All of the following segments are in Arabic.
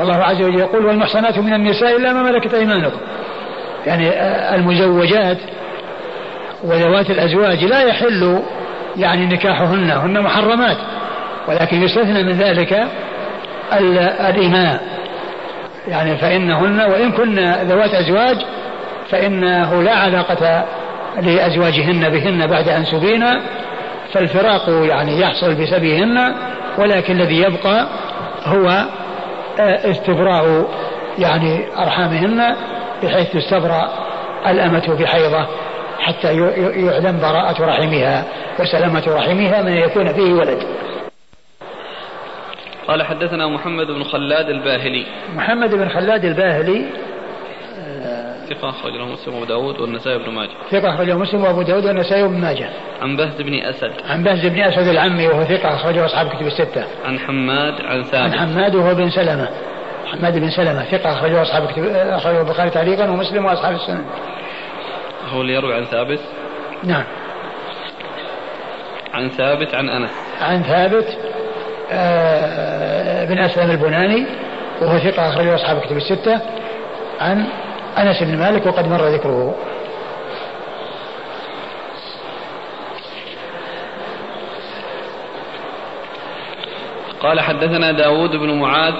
والله عز وجل يقول والمحصنات من النساء إلا ما ملكت أيمانكم. يعني المزوجات وذوات الأزواج لا يحل يعني نكاحهن هن محرمات ولكن يستثنى من ذلك الإماء يعني فإنهن وإن كن ذوات أزواج فإنه لا علاقة لأزواجهن بهن بعد أن سبينا فالفراق يعني يحصل بسبيهن ولكن الذي يبقى هو استبراء يعني أرحامهن بحيث تستبرأ الأمة بحيضة حتى يعلم براءة رحمها وسلامة رحمها من يكون فيه ولد. قال حدثنا محمد بن خلاد الباهلي. محمد بن خلاد الباهلي ثقة أخرجه مسلم وأبو داود والنسائي بن ماجه. ثقة أخرجه مسلم وأبو داود والنسائي بن ماجه. عن بهز بن أسد. عن بهز بن أسد العمي وهو ثقة أخرجه أصحاب كتب الستة. عن حماد عن ثابت. عن حماد وهو بن سلمة. حماد بن سلمة ثقة أخرجه أصحاب كتب أخرجه البخاري تعليقا ومسلم وأصحاب السنن هو اللي يروي عن ثابت؟ نعم. عن ثابت عن أنس. عن ثابت آه، بن أسلم البناني وهو ثقة أخرجه أصحاب كتب الستة. عن أنس بن مالك وقد مر ذكره. قال حدثنا داود بن معاذ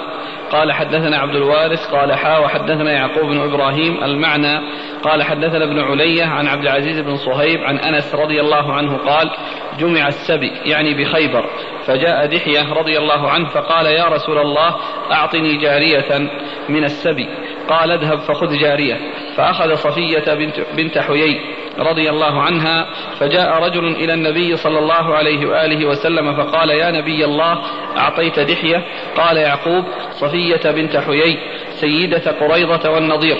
قال حدثنا عبد الوارث قال حا وحدثنا يعقوب بن إبراهيم المعنى قال حدثنا ابن علية عن عبد العزيز بن صهيب عن أنس رضي الله عنه قال جمع السبي يعني بخيبر فجاء دحية رضي الله عنه فقال يا رسول الله أعطني جارية من السبي. قال اذهب فخذ جارية. فأخذ صفية بنت, بنت حيي رضي الله عنها فجاء رجل إلى النبي صلى الله عليه وآله وسلم فقال يا نبي الله أعطيت دحية. قال يعقوب صفية بنت حيي سيدة قريضة والنضير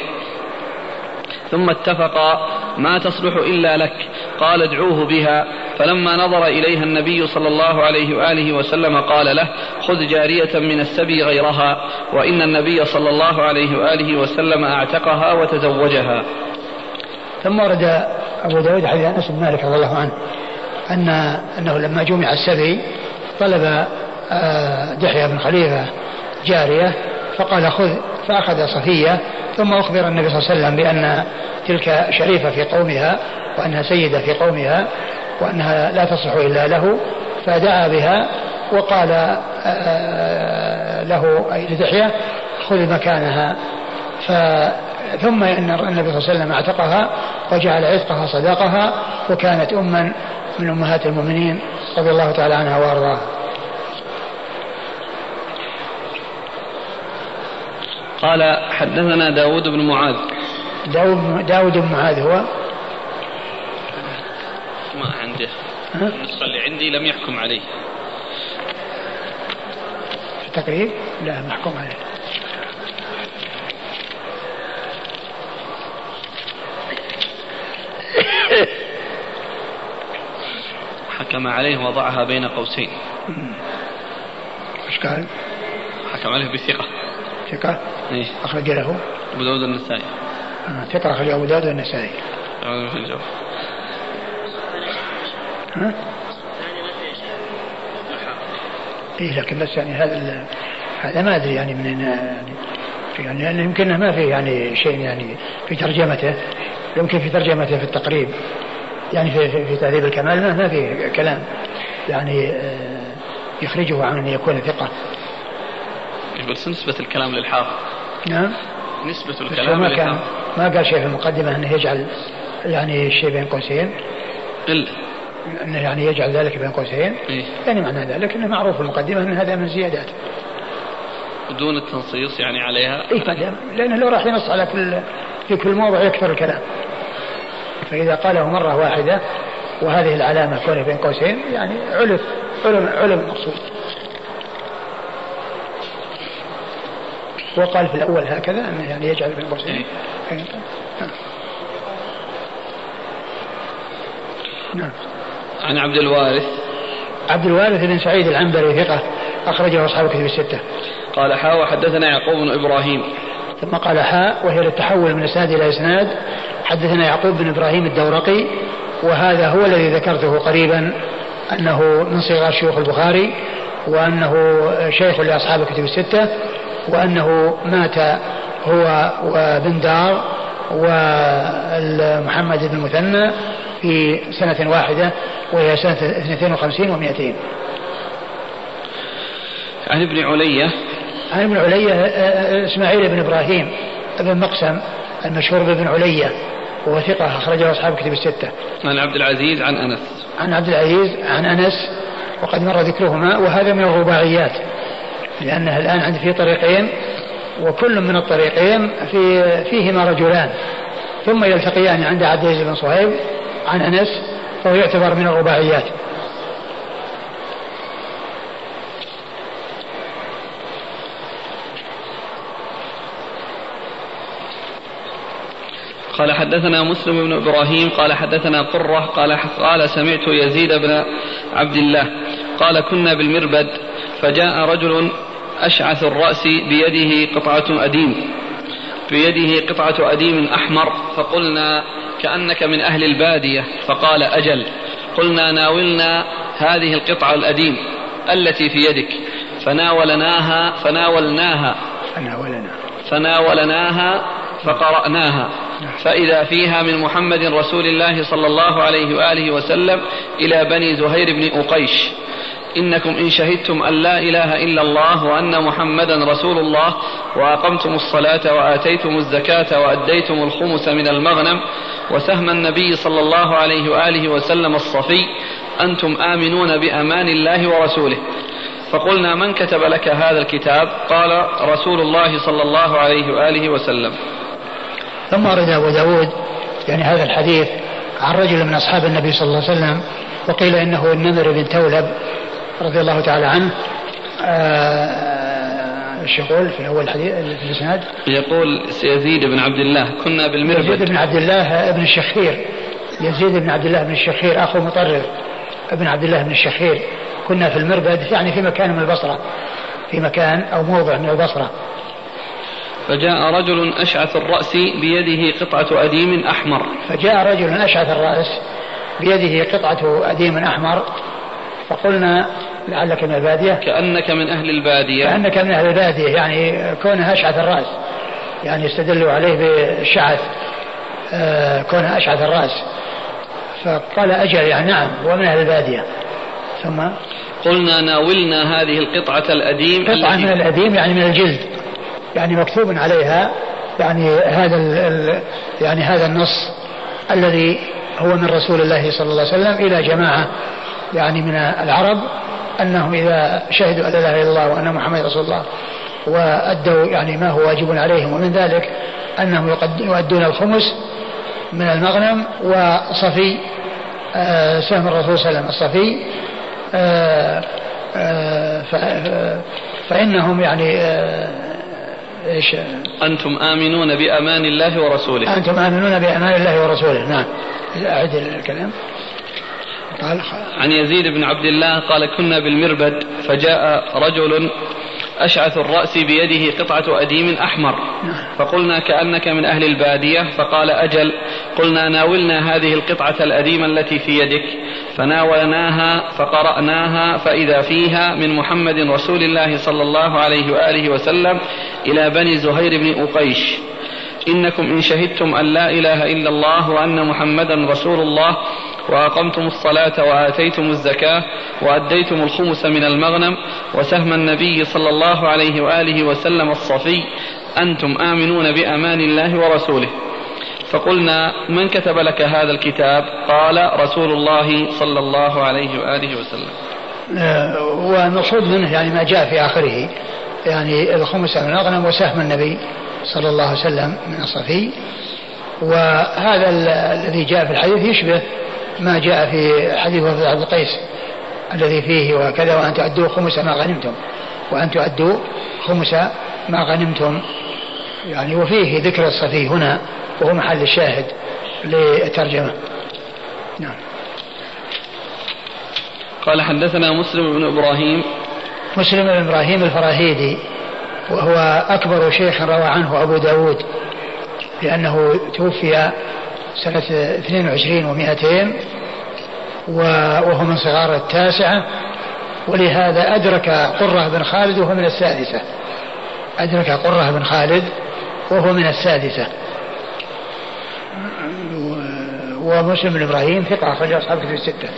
ثم اتفقا ما تصلح إلا لك. قال ادعوه بها. فلما نظر إليها النبي صلى الله عليه وآله وسلم قال له خذ جارية من السبي غيرها. وإن النبي صلى الله عليه وآله وسلم أعتقها وتزوجها. ثم ورد أبو داود حديث أنس بن مالك رضي الله عنه أن أنه لما جمع السبي طلب آه، دحية بن خليفة جارية فقال خذ فأخذ صفية ثم أخبر النبي صلى الله عليه وسلم بأن تلك شريفة في قومها وأنها سيدة في قومها وأنها لا تصلح إلا له فدعا بها وقال آه، له أي لدحية خذ مكانها ف ثم إن النبي صلى الله عليه وسلم أعتقها وجعل عتقها صداقها وكانت اما من أمهات المؤمنين رضي الله تعالى عنها وأرضاها. قال حدثنا داود بن معاذ. داود, داود بن معاذ هو؟ ما عنده النسخة اللي عندي لم يحكم عليه. في التقريب لا محكوم عليه. حكم عليه وضعها بين قوسين. إيش قال؟ حكم عليه بثقة. ثقة؟ إيه أخرج له؟ أبو داود النسائي آه، ثقة أخرج أبو داود النسائي ها؟ إيه لكن بس يعني هذا هذا ما أدري يعني من يعني يعني يعني يمكن ما في يعني شيء يعني في ترجمته يمكن في ترجمته في التقريب يعني في في, في تهذيب الكمال ما, ما في كلام يعني آه، يخرجه عن أن يكون ثقه. بس نسبة الكلام للحافظ. نعم. نسبة الكلام ما كان ما قال شيء في المقدمة أنه يجعل يعني الشيء بين قوسين. إلا أنه يعني يجعل ذلك بين قوسين. إيه؟ يعني معنى ذلك أنه معروف في المقدمة أن هذا من الزيادات. بدون التنصيص يعني عليها؟ اي لأنه لو راح ينص على كل في كل موضع يكثر الكلام. فإذا قاله مرة واحدة وهذه العلامة كونها بين قوسين يعني علم علم علم المقصود وقال في الأول هكذا أنه يعني يجعل بين قوسين نعم. نعم. عن عبد الوارث. عبد الوارث بن سعيد العنبري ثقة أخرجه أصحاب الكتب الستة. قال حاء وحدثنا يعقوب بن إبراهيم. ثم قال حاء وهي للتحول من إسناد إلى إسناد. حدثنا يعقوب بن إبراهيم الدورقي وهذا هو الذي ذكرته قريبا أنه من صغار شيوخ البخاري وأنه شيخ لأصحاب الكتب الستة. وأنه مات هو وبن دار ومحمد بن المثنى في سنة واحدة وهي سنة 52 و200 عن ابن علية عن ابن علية آه، آه، إسماعيل بن إبراهيم بن مقسم المشهور بابن علية وهو ثقة أخرجه أصحاب كتب الستة. عن عبد العزيز عن أنس. عن عبد العزيز عن أنس وقد مر ذكرهما وهذا من الرباعيات لأنها الآن عندي في طريقين وكل من الطريقين في فيهما رجلان. ثم يلتقيان عند عبد العزيز بن صهيب عن أنس فهو يعتبر من الرباعيات. قال حدثنا مسلم بن إبراهيم قال حدثنا قرة قال قال سمعت يزيد بن عبد الله قال كنا بالمربد فجاء رجل أشعث الرأس بيده قطعة أديم بيده قطعة أديم أحمر فقلنا كأنك من أهل البادية فقال أجل قلنا ناولنا هذه القطعة الأديم التي في يدك فناولناها فناولناها فناولنا. فناولناها فقرأناها. فإذا فيها من محمد رسول الله صلى الله عليه وآله وسلم إلى بني زهير بن أقيش. إنكم إن شهدتم أن لا إله إلا الله وأن محمدا رسول الله وأقمتم الصلاة وآتيتم الزكاة وأديتم الخمس من المغنم وسهم النبي صلى الله عليه وآله وسلم الصفي أنتم آمنون بأمان الله ورسوله. فقلنا من كتب لك هذا الكتاب؟ قال رسول الله صلى الله عليه وآله وسلم. ثم ورد أبو داود يعني هذا الحديث عن رجل من أصحاب النبي صلى الله عليه وسلم وقيل إنه النمر بن تولب رضي الله تعالى عنه آه، إيش يقول في أول الحديث في الإسناد؟ يقول يزيد بن عبد الله كنا بالمربد يزيد بن عبد الله بن الشخير. يزيد بن عبد الله بن الشخير أخو مطرف. ابن عبد الله بن الشخير. كنا في المربد يعني في مكان من البصرة. في مكان أو موضع من البصرة. فجاء رجل أشعث الرأس بيده قطعة أديم أحمر. فجاء رجل أشعث الرأس بيده قطعة أديم أحمر. فقلنا لعلك من البادية. كأنك من أهل البادية. كأنك من أهل البادية يعني كونه أشعث الرأس يعني استدلوا عليه بالشعث آه كونه أشعث الرأس. فقال أجل يعني نعم هو من أهل البادية. ثم؟ قلنا ناولنا هذه القطعة الأديم قطعة من الأديم يعني من الجلد يعني مكتوب عليها يعني هذا ال يعني هذا النص الذي هو من رسول الله صلى الله عليه وسلم إلى جماعة يعني من العرب أنهم إذا شهدوا أن لا إله إلا الله وأن محمد رسول الله وأدوا يعني ما هو واجب عليهم ومن ذلك أنهم يؤدون الخمس من المغنم وصفي آه، سهم الرسول صلى الله عليه وسلم. الصفي آه، آه، فإنهم يعني إيش؟ أنتم آمنون بأمان الله ورسوله. أنتم آمنون بأمان الله ورسوله. نعم. أعد الكلام. عن يزيد بن عبد الله قال كنا بالمربد فجاء رجل أشعث الرأس بيده قطعة أديم أحمر فقلنا كأنك من أهل البادية فقال أجل قلنا ناولنا هذه القطعة الأديمة التي في يدك فناولناها فقرأناها فإذا فيها من محمد رسول الله صلى الله عليه وآله وسلم إلى بني زهير بن أقيش. إنكم إن شهدتم أن لا إله إلا الله وأن محمدا رسول الله وأقمتم الصلاة وآتيتم الزكاة وأديتم الخمس من المغنم وسهم النبي صلى الله عليه وآله وسلم الصفي أنتم آمنون بأمان الله ورسوله. فقلنا من كتب لك هذا الكتاب؟ قال رسول الله صلى الله عليه وآله وسلم. آه، والمقصود منه يعني ما جاء في آخره. يعني الخمس من الأغنم وسهم النبي صلى الله عليه وسلم من الصفي وهذا الذي جاء في الحديث يشبه ما جاء في حديث وفد عبد القيس الذي فيه وكذا وأن تؤدوا خمس ما غنمتم وأن تؤدوا خمس ما غنمتم. يعني وفيه ذكر الصفي هنا وهو محل الشاهد للترجمة. نعم. قال حدثنا مسلم بن إبراهيم مسلم بن إبراهيم الفراهيدي وهو أكبر شيخ روى عنه أبو داود لأنه توفي سنة 22 و200 وهو من صغار التاسعة ولهذا أدرك قرة بن خالد وهو من السادسة. أدرك قرة بن خالد وهو من السادسة. ومسلم بن إبراهيم ثقة أخرج أصحاب كتب الستة.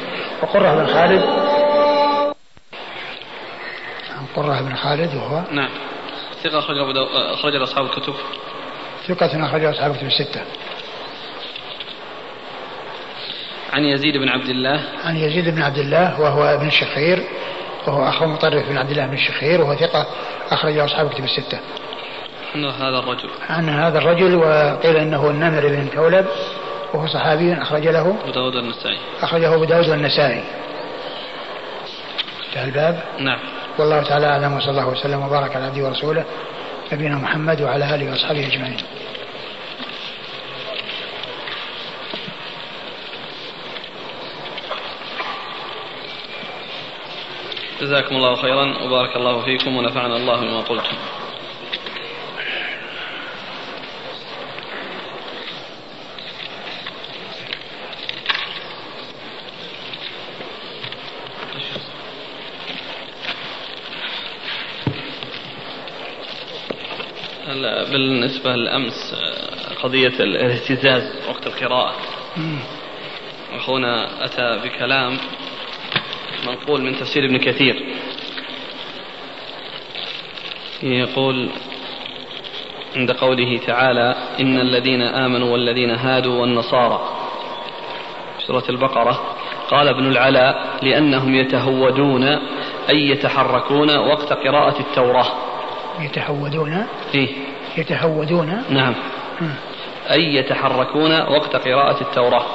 وقرة بن خالد قرة بن خالد وهو نعم. ثقة أخرج أخرج أصحاب الكتب. ثقة أخرج أصحاب الكتب الستة. عن يزيد بن عبد الله. عن يزيد بن عبد الله وهو ابن الشخير وهو أخو مطرف بن عبد الله بن الشخير وهو ثقة أخرج أصحاب كتب الستة. عن هذا الرجل. عن هذا الرجل وقيل إنه النمر بن ثولب وهو صحابي أخرج له. أبو داود النسائي أخرجه أبو داود والنسائي. انتهى الباب. نعم. والله تعالى أعلم وصلى الله وسلم وبارك على عبده ورسوله نبينا محمد وعلى آله وأصحابه أجمعين. جزاكم الله خيرا وبارك الله فيكم ونفعنا الله بما قلتم. بالنسبة للأمس قضية الاهتزاز وقت القراءة. أخونا أتى بكلام منقول من تفسير ابن كثير. يقول عند قوله تعالى إن الذين آمنوا والذين هادوا والنصارى. سورة البقرة قال ابن العلاء لأنهم يتهودون أي يتحركون وقت قراءة التوراة. يتهودون؟ إيه. يتهودون. نعم. أي يتحركون وقت قراءة التوراة.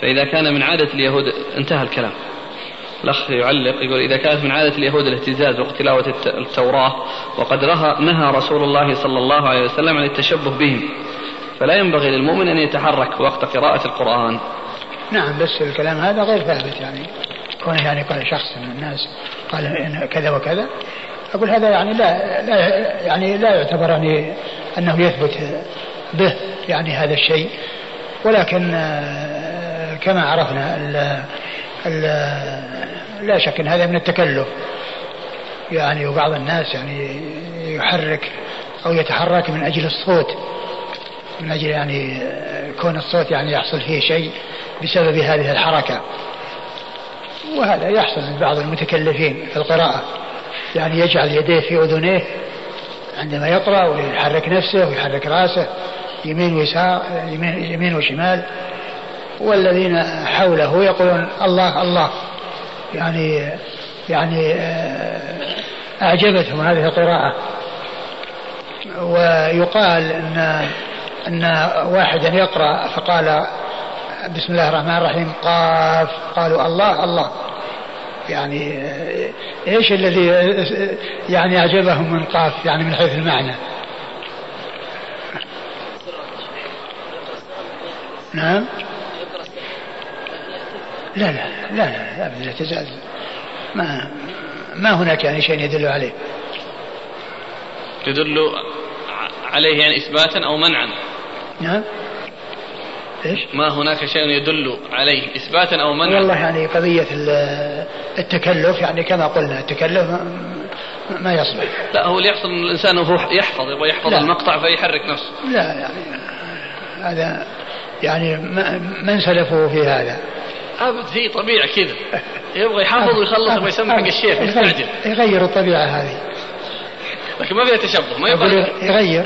فإذا كان من عادة اليهود انتهى الكلام. الأخ يعلق يقول إذا كانت من عادة اليهود الاهتزاز وقت تلاوة التوراة وقد نهى رسول الله صلى الله عليه وسلم عن التشبه بهم. فلا ينبغي للمؤمن أن يتحرك وقت قراءة القرآن. نعم بس الكلام هذا غير ثابت يعني. كونه يعني قال شخص من الناس قال كذا وكذا. أقول هذا يعني لا, لا يعني لا يعتبر يعني أنه يثبت به يعني هذا الشيء. ولكن آه، كما عرفنا ال ال لا شك أن هذا من التكلف. يعني وبعض الناس يعني يحرك أو يتحرك من أجل الصوت من أجل يعني كون الصوت يعني يحصل فيه شيء بسبب هذه الحركة. وهذا يحصل من بعض المتكلفين في القراءة. يعني يجعل يديه في أذنيه عندما يقرأ ويحرك نفسه ويحرك رأسه يمين ويسار يمين, يمين وشمال. والذين حوله يقولون الله الله. يعني يعني آه، أعجبتهم هذه القراءة. ويقال أن أن واحدا يقرأ فقال بسم الله الرحمن الرحيم. قاف. قالوا الله الله. يعني إيش الذي يعني أعجبهم من قاف يعني من حيث المعنى؟ نعم. لا لا لا لا ابدا الاعتزاز ما ما هناك يعني شيء يدل عليه؟ يدل عليه يعني إثباتا أو منعا. نعم. إيش؟ ما هناك شيء يدل عليه إثباتا أو منعا. والله يعني قضية التكلف يعني كما قلنا التكلف ما يصلح. لا هو اللي يحصل الإنسان وهو يحفظ يبغى يحفظ لا. المقطع فيحرك نفسه. لا يعني هذا يعني من سلفه في هذا. أبد هي طبيعة كذا. يبغى يحافظ ويخلص ويسمى حق الشيخ يستعجل. يغير الطبيعة هذه. لكن ما فيها تشبه ما يقال يغير.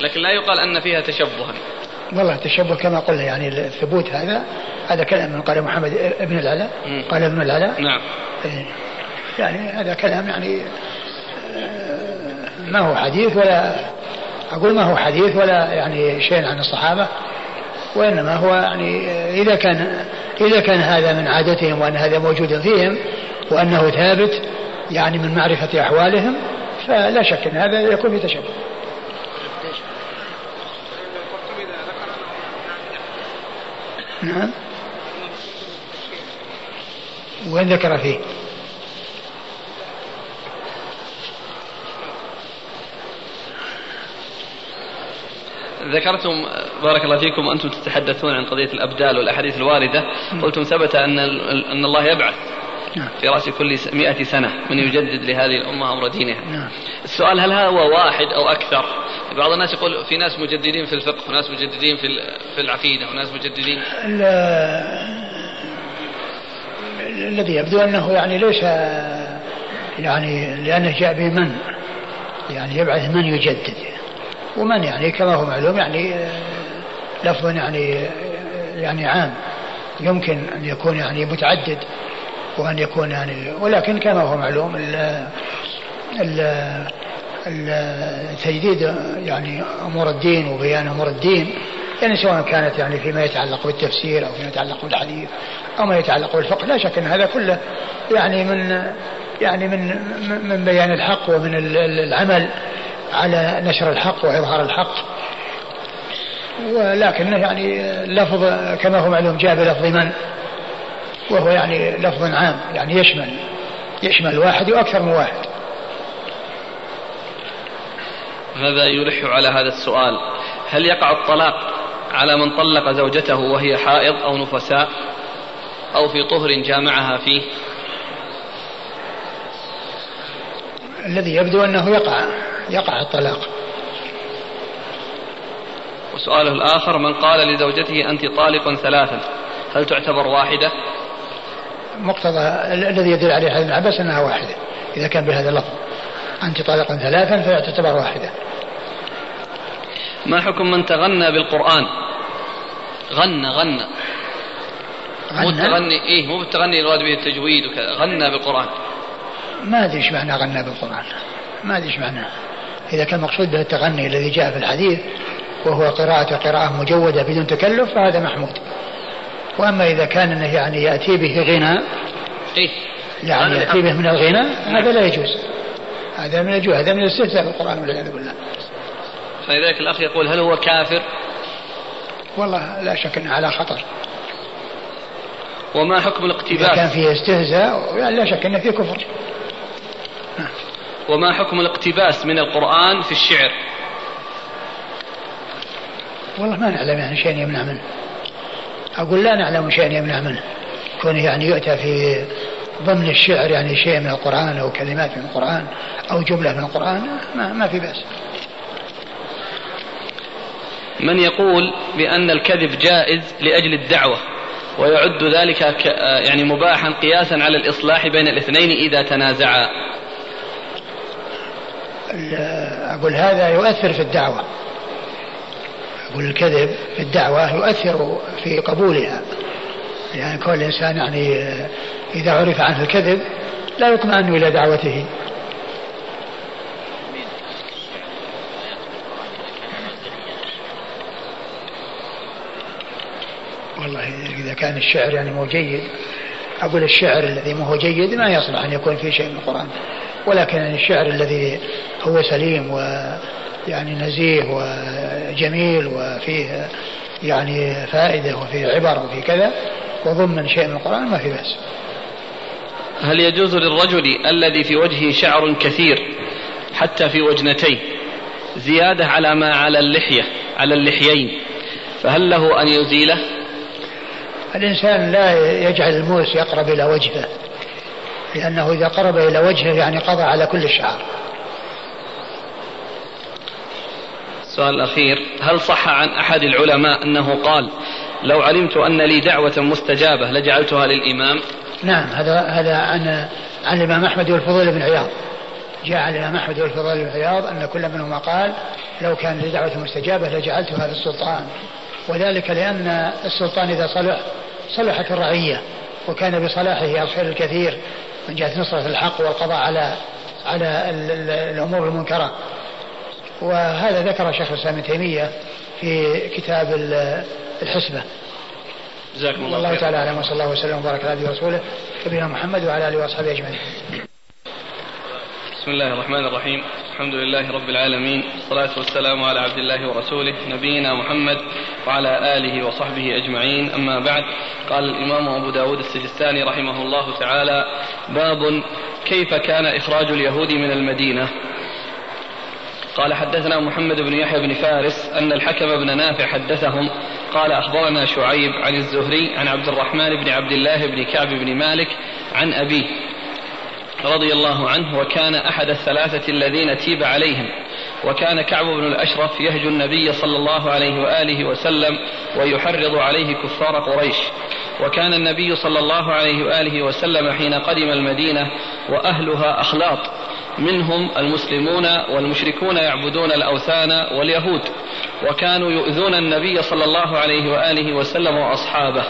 لكن لا يقال أن فيها تشبها. والله التشبه كما قلنا يعني الثبوت هذا. هذا كلام من قال محمد ابن العلاء قال ابن العلاء نعم. إيه. يعني هذا كلام يعني آه، ما هو حديث ولا أقول ما هو حديث ولا يعني شيء عن الصحابة وإنما هو يعني إذا كان إذا كان هذا من عادتهم وأن هذا موجود فيهم وأنه ثابت يعني من معرفة أحوالهم فلا شك أن هذا يكون في تشبه. نعم. وين ذكر فيه؟ ذكرتم بارك الله فيكم وأنتم تتحدثون عن قضية الأبدال والأحاديث الواردة. قلتم ثبت أن أن الله يبعث. نعم. في رأس كل مئة سنة من يجدد لهذه الأمة أمر دينها. نعم. السؤال هل هو واحد أو أكثر؟ بعض الناس يقول في ناس مجددين في الفقه وناس مجددين في في العقيدة وناس مجددين. الذي يبدو أنه يعني ليس يعني لأنه جاء بمن؟ يعني يبعث من يجدد. ومن يعني كما هو معلوم يعني لفظ يعني يعني عام. يمكن أن يكون يعني متعدد. وأن يكون يعني ولكن كما هو معلوم ال التجديد يعني أمور الدين وبيان أمور الدين يعني سواء كانت يعني فيما يتعلق بالتفسير أو فيما يتعلق بالحديث أو ما يتعلق بالفقه لا شك أن هذا كله يعني من يعني من من بيان الحق ومن العمل على نشر الحق وإظهار الحق. ولكن يعني لفظ كما هو معلوم جاء بلفظ من؟ وهو يعني لفظ عام يعني يشمل يشمل واحد وأكثر من واحد. هذا يلح على هذا السؤال؟ هل يقع الطلاق على من طلق زوجته وهي حائض أو نفساء أو في طهر جامعها فيه؟ الذي يبدو أنه يقع يقع الطلاق. وسؤاله الآخر من قال لزوجته أنت طالق ثلاثا هل تعتبر واحدة؟ مقتضى الذي يدل عليه حديث عباس أنها واحدة. إذا كان بهذا اللفظ. أنت طالق ثلاثا فلا تعتبر واحدة. ما حكم من تغنى بالقرآن؟ غنى غنى. مو التغني إيه مو بالتغني المراد به التجويد وكذا. غنى بالقرآن. ما أدري إيش معنى غنى بالقرآن. ما أدري إيش معناه إذا كان مقصود به التغني الذي جاء في الحديث وهو قراءة قراءة مجودة بدون تكلف فهذا محمود. وأما إذا كان أنه يعني يأتي به غنى إيه؟ يعني يأتي به من الغنى هذا لا يجوز هذا من الجوع هذا من الاستهزاء بالقرآن والعياذ بالله فلذلك الأخ يقول هل هو كافر؟ والله لا شك أنه على خطر وما حكم الاقتباس؟ إذا كان فيه استهزاء لا شك أنه فيه كفر وما حكم الاقتباس من القرآن في الشعر؟ والله ما نعلم يعني شيء يمنع منه أقول لا نعلم شيء يمنع منه كونه يعني يؤتى في ضمن الشعر يعني شيء من القرآن أو كلمات من القرآن أو جملة من القرآن ما, ما في بأس. من يقول بأن الكذب جائز لأجل الدعوة ويعد ذلك يعني مباحا قياسا على الإصلاح بين الاثنين إذا تنازعا. أقول هذا يؤثر في الدعوة. أقول الكذب في الدعوة يؤثر في قبولها. يعني كل إنسان يعني إذا عرف عنه الكذب لا يطمئن إلى دعوته. والله إذا كان الشعر يعني مو جيد أقول الشعر الذي ما هو جيد ما يصلح أن يكون فيه شيء من القرآن. ولكن الشعر الذي هو سليم و يعني نزيه وجميل وفيه يعني فائدة وفيه عبر وفيه كذا وضمن شيء من القرآن ما في بأس. هل يجوز للرجل الذي في وجهه شعر كثير حتى في وجنتيه زيادة على ما على اللحية على اللحيين؟ فهل له أن يزيله؟ الإنسان لا يجعل الموس يقرب إلى وجهه لأنه إذا قرب إلى وجهه يعني قضى على كل الشعر. السؤال الأخير هل صح عن أحد العلماء أنه قال لو علمت أن لي دعوة مستجابة لجعلتها للإمام؟ نعم هذا هذا عن عن الإمام أحمد والفضيل بن عياض. جاء عن الإمام أحمد والفضيل بن عياض أن كل منهما قال لو كان لي دعوة مستجابة لجعلتها للسلطان. وذلك لأن السلطان إذا صلح صلحت الرعية وكان بصلاحه يصل الكثير من جهة نصرة الحق والقضاء على على الأمور المنكرة. وهذا ذكر شيخ الإسلام ابن تيمية في كتاب الحسبة. جزاكم الله والله تعالى أعلم وصلى الله وسلم وبارك على نبينا ورسوله نبينا محمد وعلى آله وأصحابه أجمعين. بسم الله الرحمن الرحيم الحمد لله رب العالمين والصلاة والسلام على عبد الله ورسوله نبينا محمد وعلى آله وصحبه أجمعين أما بعد قال الإمام أبو داود السجستاني رحمه الله تعالى باب كيف كان إخراج اليهود من المدينة قال حدثنا محمد بن يحيى بن فارس أن الحكم بن نافع حدثهم قال أخبرنا شعيب عن الزهري عن عبد الرحمن بن عبد الله بن كعب بن مالك عن أبيه رضي الله عنه وكان أحد الثلاثة الذين تيب عليهم وكان كعب بن الأشرف يهجو النبي صلى الله عليه وآله وسلم ويحرض عليه كفار قريش وكان النبي صلى الله عليه وآله وسلم حين قدم المدينة وأهلها أخلاط منهم المسلمون والمشركون يعبدون الأوثان واليهود وكانوا يؤذون النبي صلى الله عليه وآله وسلم وأصحابه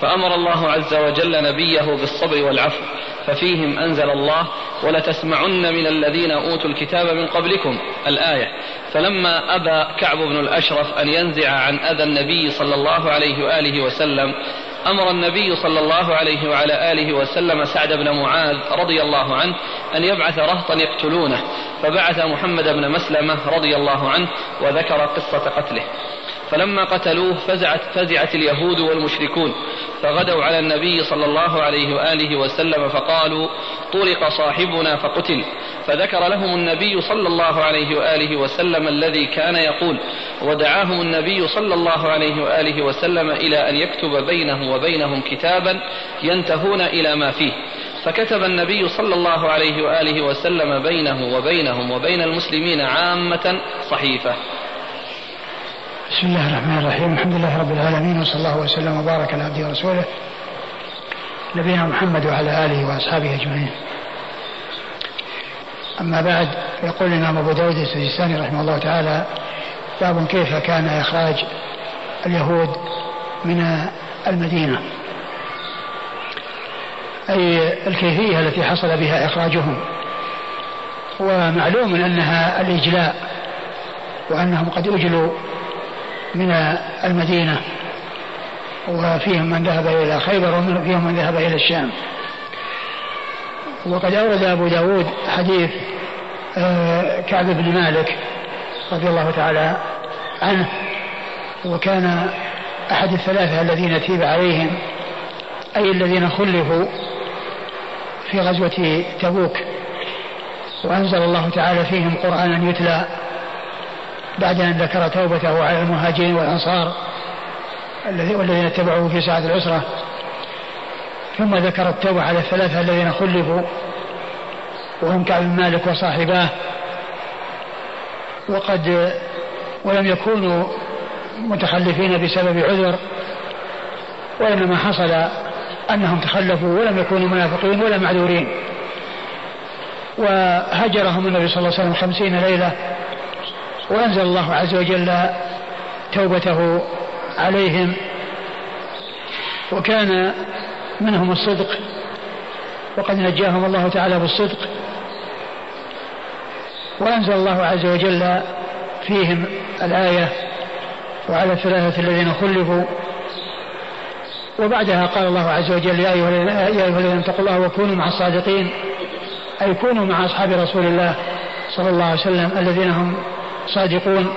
فأمر الله عز وجل نبيه بالصبر والعفو ففيهم أنزل الله ولتسمعن من الذين أوتوا الكتاب من قبلكم الآية. فلما أبى كعب بن الأشرف أن ينزع عن أذى النبي صلى الله عليه وآله وسلم أمر النبي صلى الله عليه وعلى آله وسلم سعد بن معاذ رضي الله عنه أن يبعث رهطا يقتلونه فبعث محمد بن مسلمة رضي الله عنه وذكر قصة قتله. فلما قتلوه فزعت فزعت اليهود والمشركون فغدوا على النبي صلى الله عليه وآله وسلم فقالوا طرق صاحبنا فقتل. فذكر لهم النبي صلى الله عليه وآله وسلم الذي كان يقول ودعاهم النبي صلى الله عليه وآله وسلم إلى أن يكتب بينه وبينهم كتابا ينتهون إلى ما فيه. فكتب النبي صلى الله عليه وآله وسلم بينه وبينهم وبين المسلمين عامة صحيفة. بسم الله الرحمن الرحيم. الحمد لله رب العالمين وصلى الله وسلم وبارك على عبده ورسوله نبينا محمد وعلى آله وأصحابه أجمعين. أما بعد يقول الإمام أبو داود السجستاني رحمه الله تعالى باب كيف كان إخراج اليهود من المدينة. أي الكيفية التي حصل بها إخراجهم. ومعلوم أنها الإجلاء وأنهم قد أجلوا من المدينة وفيهم من ذهب إلى خيبر وفيهم من ذهب إلى الشام. وقد أورد أبو داود حديث آه، كعب بن مالك رضي الله تعالى عنه وكان أحد الثلاثة الذين تيب عليهم أي الذين خلفوا في غزوة تبوك. وأنزل الله تعالى فيهم قرآنا يتلى بعد أن ذكر توبته على المهاجرين والأنصار والذين اتبعوه في ساعة العسرة ثم ذكر التوبة على الثلاثة الذين خلفوا وهم كعب بن مالك وصاحباه. وقد ولم يكونوا متخلفين بسبب عذر وإنما حصل أنهم تخلفوا ولم يكونوا منافقين ولا معذورين. وهجرهم النبي صلى الله عليه وسلم خمسين ليلة وأنزل الله عز وجل توبته عليهم. وكان منهم الصدق وقد نجاهم الله تعالى بالصدق. وأنزل الله عز وجل فيهم الآية وعلى الثلاثة الذين خلفوا. وبعدها قال الله عز وجل يا أيها الذين اتقوا الله وكونوا مع الصادقين أي كونوا مع أصحاب رسول الله صلى الله عليه وسلم الذين هم صادقون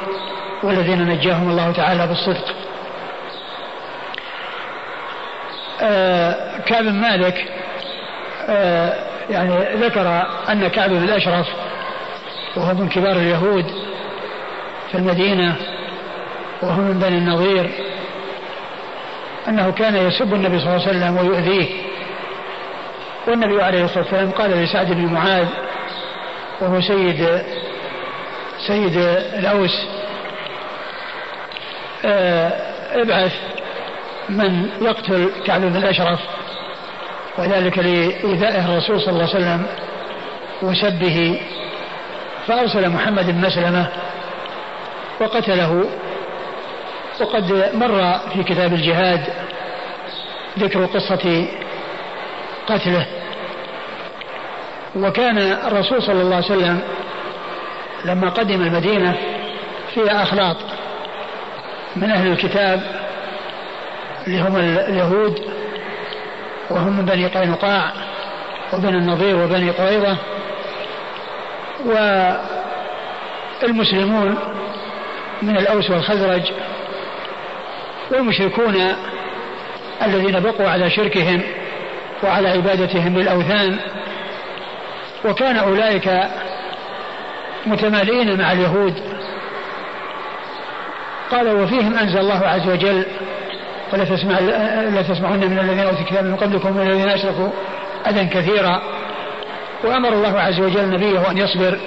والذين نجاهم الله تعالى بالصدق. آه كعب بن مالك آه يعني ذكر أن كعب بن الأشرف وهو من كبار اليهود في المدينة وهو من بني النظير أنه كان يسب النبي صلى الله عليه وسلم ويؤذيه. والنبي عليه الصلاة والسلام قال لسعد بن معاذ وهو سيد سيد الأوس آه، ابعث من يقتل كعب بن الأشرف وذلك لإيذائه الرسول صلى الله عليه وسلم وسبه فأرسل محمد بن مسلمة وقتله وقد مر في كتاب الجهاد ذكر قصة قتله. وكان الرسول صلى الله عليه وسلم لما قدم المدينة فيها أخلاط من أهل الكتاب اللي هم اليهود وهم من بني قينقاع وبني النضير وبني قريظة والمسلمون من الأوس والخزرج والمشركون الذين بقوا على شركهم وعلى عبادتهم للأوثان وكان أولئك متمالئين مع اليهود. قال وفيهم أنزل الله عز وجل. ولا تسمع لا تسمعن من الذين أوتوا الكتاب من قبلكم من الذين أشركوا أذى كثيرا. وأمر الله عز وجل نبيه أن يصبر.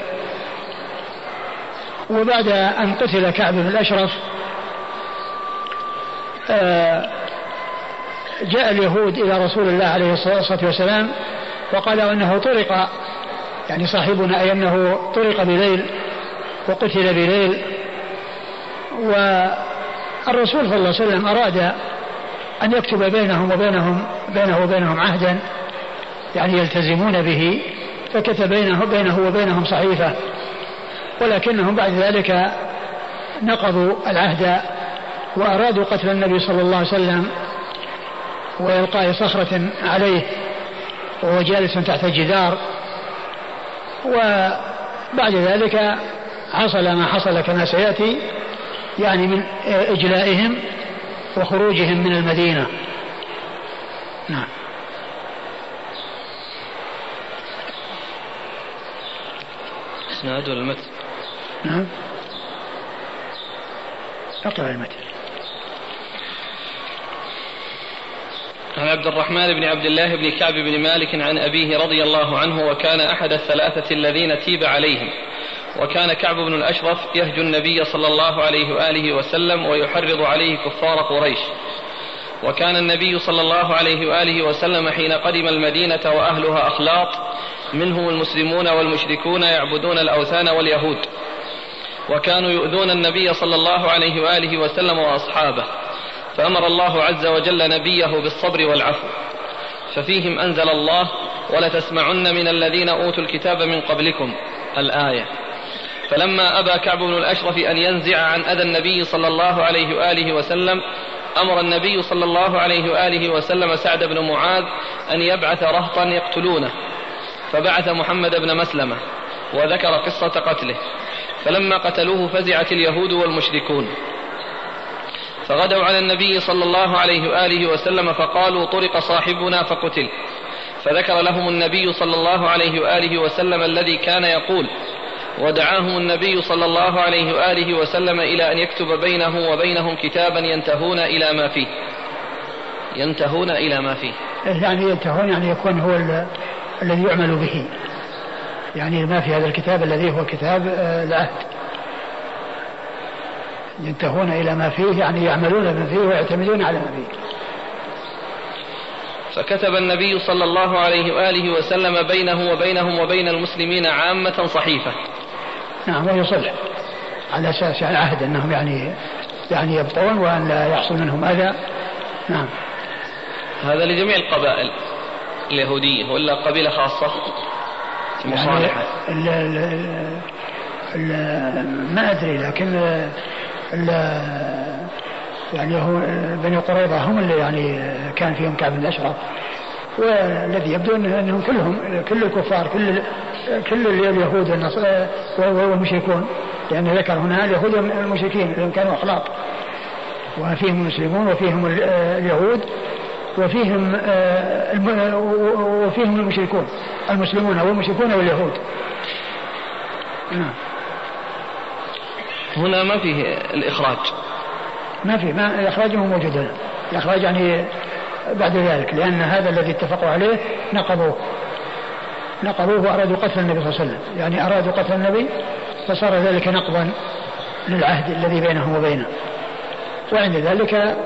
وبعد أن قتل كعب بن الأشرف آه، جاء اليهود إلى رسول الله عليه الصلاة والسلام وقالوا أنه طرق يعني صاحبنا أي أنه طرق بليل وقتل بليل. والرسول صلى الله عليه وسلم أراد أن يكتب بينهم وبينهم بينه وبينهم عهدا يعني يلتزمون به فكتب بينه بينه وبينهم صحيفة. ولكنهم بعد ذلك نقضوا العهد وأرادوا قتل النبي صلى الله عليه وسلم وإلقاء صخرة عليه وهو جالس تحت الجدار وبعد ذلك حصل ما حصل كما سيأتي يعني من إجلائهم وخروجهم من المدينة. نعم. إسناد ولا المتن؟ نعم. أقرأ المتن. عن عبد الرحمن بن عبد الله بن كعب بن مالك عن أبيه رضي الله عنه وكان أحد الثلاثة الذين تيب عليهم. وكان كعب بن الأشرف يهجو النبي صلى الله عليه وآله وسلم ويحرض عليه كفار قريش. وكان النبي صلى الله عليه وآله وسلم حين قدم المدينة وأهلها أخلاط منهم المسلمون والمشركون يعبدون الأوثان واليهود. وكانوا يؤذون النبي صلى الله عليه وآله وسلم وأصحابه. فأمر الله عز وجل نبيه بالصبر والعفو. ففيهم أنزل الله ولتسمعن من الذين أوتوا الكتاب من قبلكم الآية. فلما أبى كعب بن الأشرف أن ينزع عن أذى النبي صلى الله عليه وآله وسلم أمر النبي صلى الله عليه وآله وسلم سعد بن معاذ أن يبعث رهطا يقتلونه. فبعث محمد بن مسلمة وذكر قصة قتله. فلما قتلوه فزعت اليهود والمشركون. فغدوا على النبي صلى الله عليه وآله وسلم فقالوا طرق صاحبنا فقتل. فذكر لهم النبي صلى الله عليه وآله وسلم الذي كان يقول ودعاهم النبي صلى الله عليه وآله وسلم إلى أن يكتب بينه وبينهم كتابا ينتهون إلى ما فيه. ينتهون إلى ما فيه. يعني ينتهون يعني يكون هو الذي يعمل به. يعني ما في هذا الكتاب الذي هو كتاب آه، العهد. ينتهون إلى ما فيه يعني يعملون ما فيه ويعتمدون على ما فيه. فكتب النبي صلى الله عليه وآله وسلم بينه وبينهم وبين المسلمين عامة صحيفة. نعم وهي صلح. على أساس يعني عهد أنهم يعني يعني يبقون وأن لا يحصل منهم أذى. نعم. هذا لجميع القبائل اليهودية ولا قبيلة خاصة مصالحة. يعني ال ال ال ما أدري لكن يعني هو بني قريظة هم اللي يعني كان فيهم كعب الأشرف والذي يبدو إنهم كلهم كل الكفار كل كل اليهود والمشركون. لأن ذكر هنا اليهود والمشركين لأنهم كانوا أخلاق. وفيهم المسلمون وفيهم اليهود وفيهم وفيهم المشركون المسلمون والمشركون واليهود. نعم. هنا ما فيه الإخراج. ما في ما الإخراج مو موجود. هنا الإخراج يعني بعد ذلك لأن هذا الذي اتفقوا عليه نقضوه. نقضوه وأرادوا قتل النبي صلى الله عليه وسلم. يعني أرادوا قتل النبي فصار ذلك نقضا للعهد الذي بينهم وبينه. وعند ذلك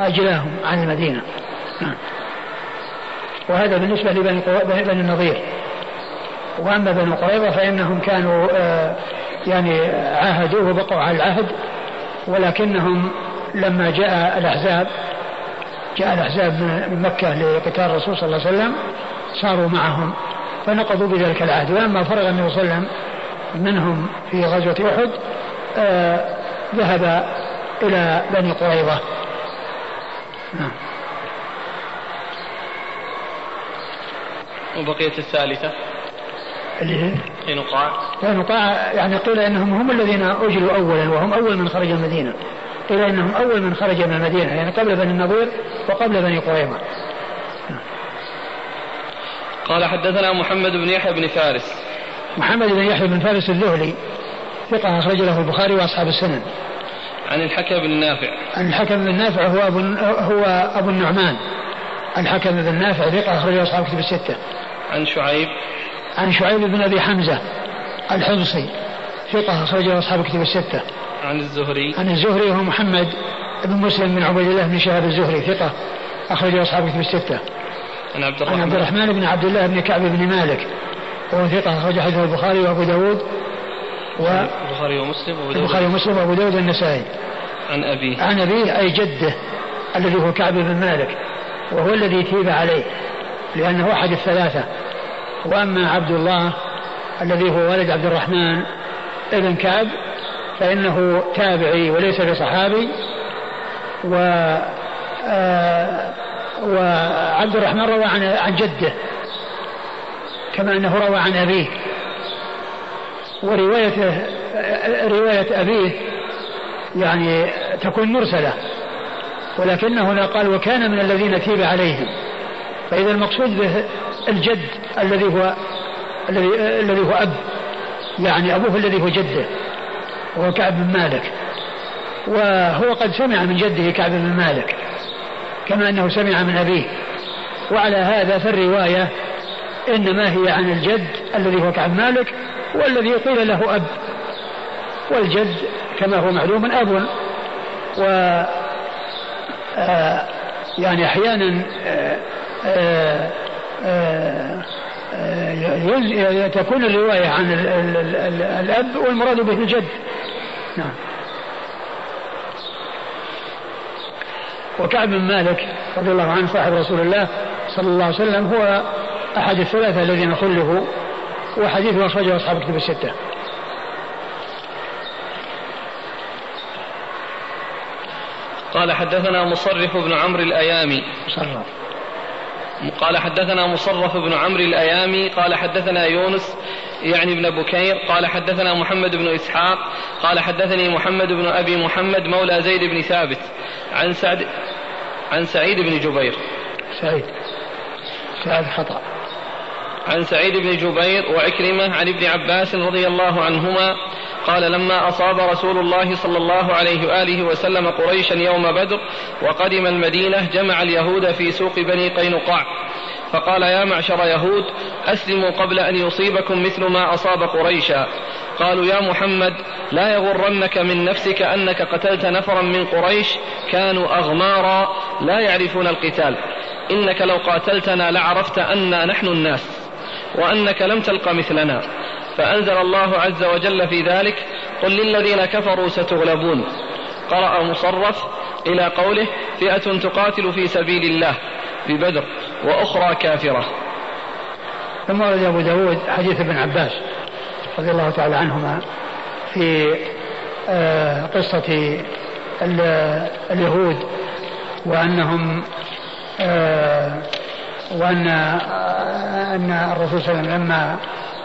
أجلاهم عن المدينة. وهذا بالنسبة لبني بني النظير وأما بنو قريظة فإنهم كانوا يعني عاهدوا وبقوا على العهد ولكنهم لما جاء الأحزاب جاء الأحزاب من مكة لقتال الرسول صلى الله عليه وسلم صاروا معهم فنقضوا بذلك العهد. ولما فرغ النبي صلى الله عليه وسلم منهم في غزوة أحد آه ذهب إلى بني قريظة. نعم. وبقية الثالثة. اللي هي؟ قينقاع قينقاع يعني قيل إنهم هم الذين أجلوا اولا وهم أول من خرج المدينة. قيل إنهم أول من خرج من المدينة يعني قبل بني النضير وقبل بني قريظة. قال حدثنا محمد بن يحيى بن فارس. محمد بن يحيى بن فارس الذهلي ثقة أخرج له البخاري وأصحاب السنن. عن الحكم بن نافع. عن الحكم بن نافع هو أبو هو أبو النعمان. الحكم بن نافع ثقة أخرجه أصحاب كتب الستة. عن شعيب. عن شعيب بن أبي حمزة الحمصي. ثقة أخرجه أصحاب كتب الستة. عن الزهري. عن الزهري وهو محمد بن مسلم بن عبيد الله بن شهاب الزهري. ثقة أخرجه أصحاب كتب الستة. عن عبد الرحمن عن عبد الرحمن. بن عبد الله بن كعب بن مالك. وهو ثقة أخرج حديثه البخاري وأبو داود. و البخاري ومسلم وأبو داود. البخاري ومسلم وأبو داود والنسائي. عن أبيه. عن أبيه أي جده الذي هو كعب بن مالك. وهو الذي تيب عليه لأنه أحد الثلاثة. وأما عبد الله الذي هو والد عبد الرحمن ابن كعب فإنه تابعي وليس بصحابي. و آه وعبد الرحمن روى عن عن جده كما أنه روى عن أبيه. وروايته رواية أبيه يعني تكون مرسلة ولكنه هنا قال وكان من الذين تيب عليهم. فإذا المقصود به الجد الذي هو الذي الذي هو أب. يعني أبوه الذي هو جده وهو كعب بن مالك. وهو قد سمع من جده كعب بن مالك كما أنه سمع من أبيه. وعلى هذا فالرواية إنما هي عن الجد الذي هو كعب مالك والذي قيل له أب. والجد كما هو معلوم أب. و آه، يعني أحيانا آه، آه، تكون الرواية عن الأب والمراد به الجد. نعم. وكعب بن مالك رضي الله عنه صاحب رسول الله صلى الله عليه وسلم هو أحد الثلاثة الذين خلفوا وحديثه أخرجه أصحاب كتب الستة. قال حدثنا مصرف بن عمرو الأيامي. مصرف قال حدثنا مصرف بن عمرو الأيامي قال حدثنا يونس يعني ابن بكير قال حدثنا محمد بن إسحاق قال حدثني محمد بن أبي محمد مولى زيد بن ثابت. عن سعد عن سعيد بن جبير. سعيد. سعيد خطأ. عن سعيد بن جبير وعكرمة عن ابن عباس رضي الله عنهما قال لما أصاب رسول الله صلى الله عليه وآله وسلم قريشا يوم بدر وقدم المدينة جمع اليهود في سوق بني قينقاع. فقال يا معشر يهود أسلموا قبل أن يصيبكم مثل ما أصاب قريشا. قالوا يا محمد لا يغرنك من نفسك أنك قتلت نفرا من قريش كانوا أغمارا لا يعرفون القتال. إنك لو قاتلتنا لعرفت أنا نحن الناس. وأنك لم تلق مثلنا. فأنزل الله عز وجل في ذلك قل للذين كفروا ستغلبون. قرأ مصرف إلى قوله فئة تقاتل في سبيل الله ببدر وأخرى كافرة. ثم ورد أبو داود حديث ابن عباس رضي الله تعالى عنهما في آه، قصة اليهود وأنهم آه، وأن أن الرسول صلى الله عليه وسلم لما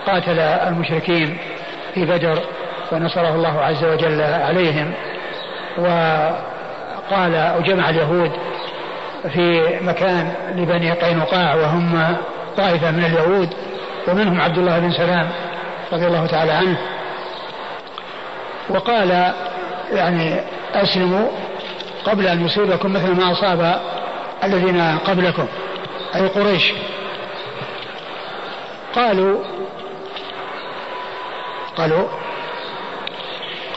قاتل المشركين في بدر ونصره الله عز وجل عليهم وقال أو جمع اليهود في مكان لبني قينقاع وهم طائفة من اليهود ومنهم عبد الله بن سلام رضي الله تعالى عنه وقال يعني أسلموا قبل أن يصيبكم مثل ما أصاب الذين قبلكم. أي قريش. قالوا قالوا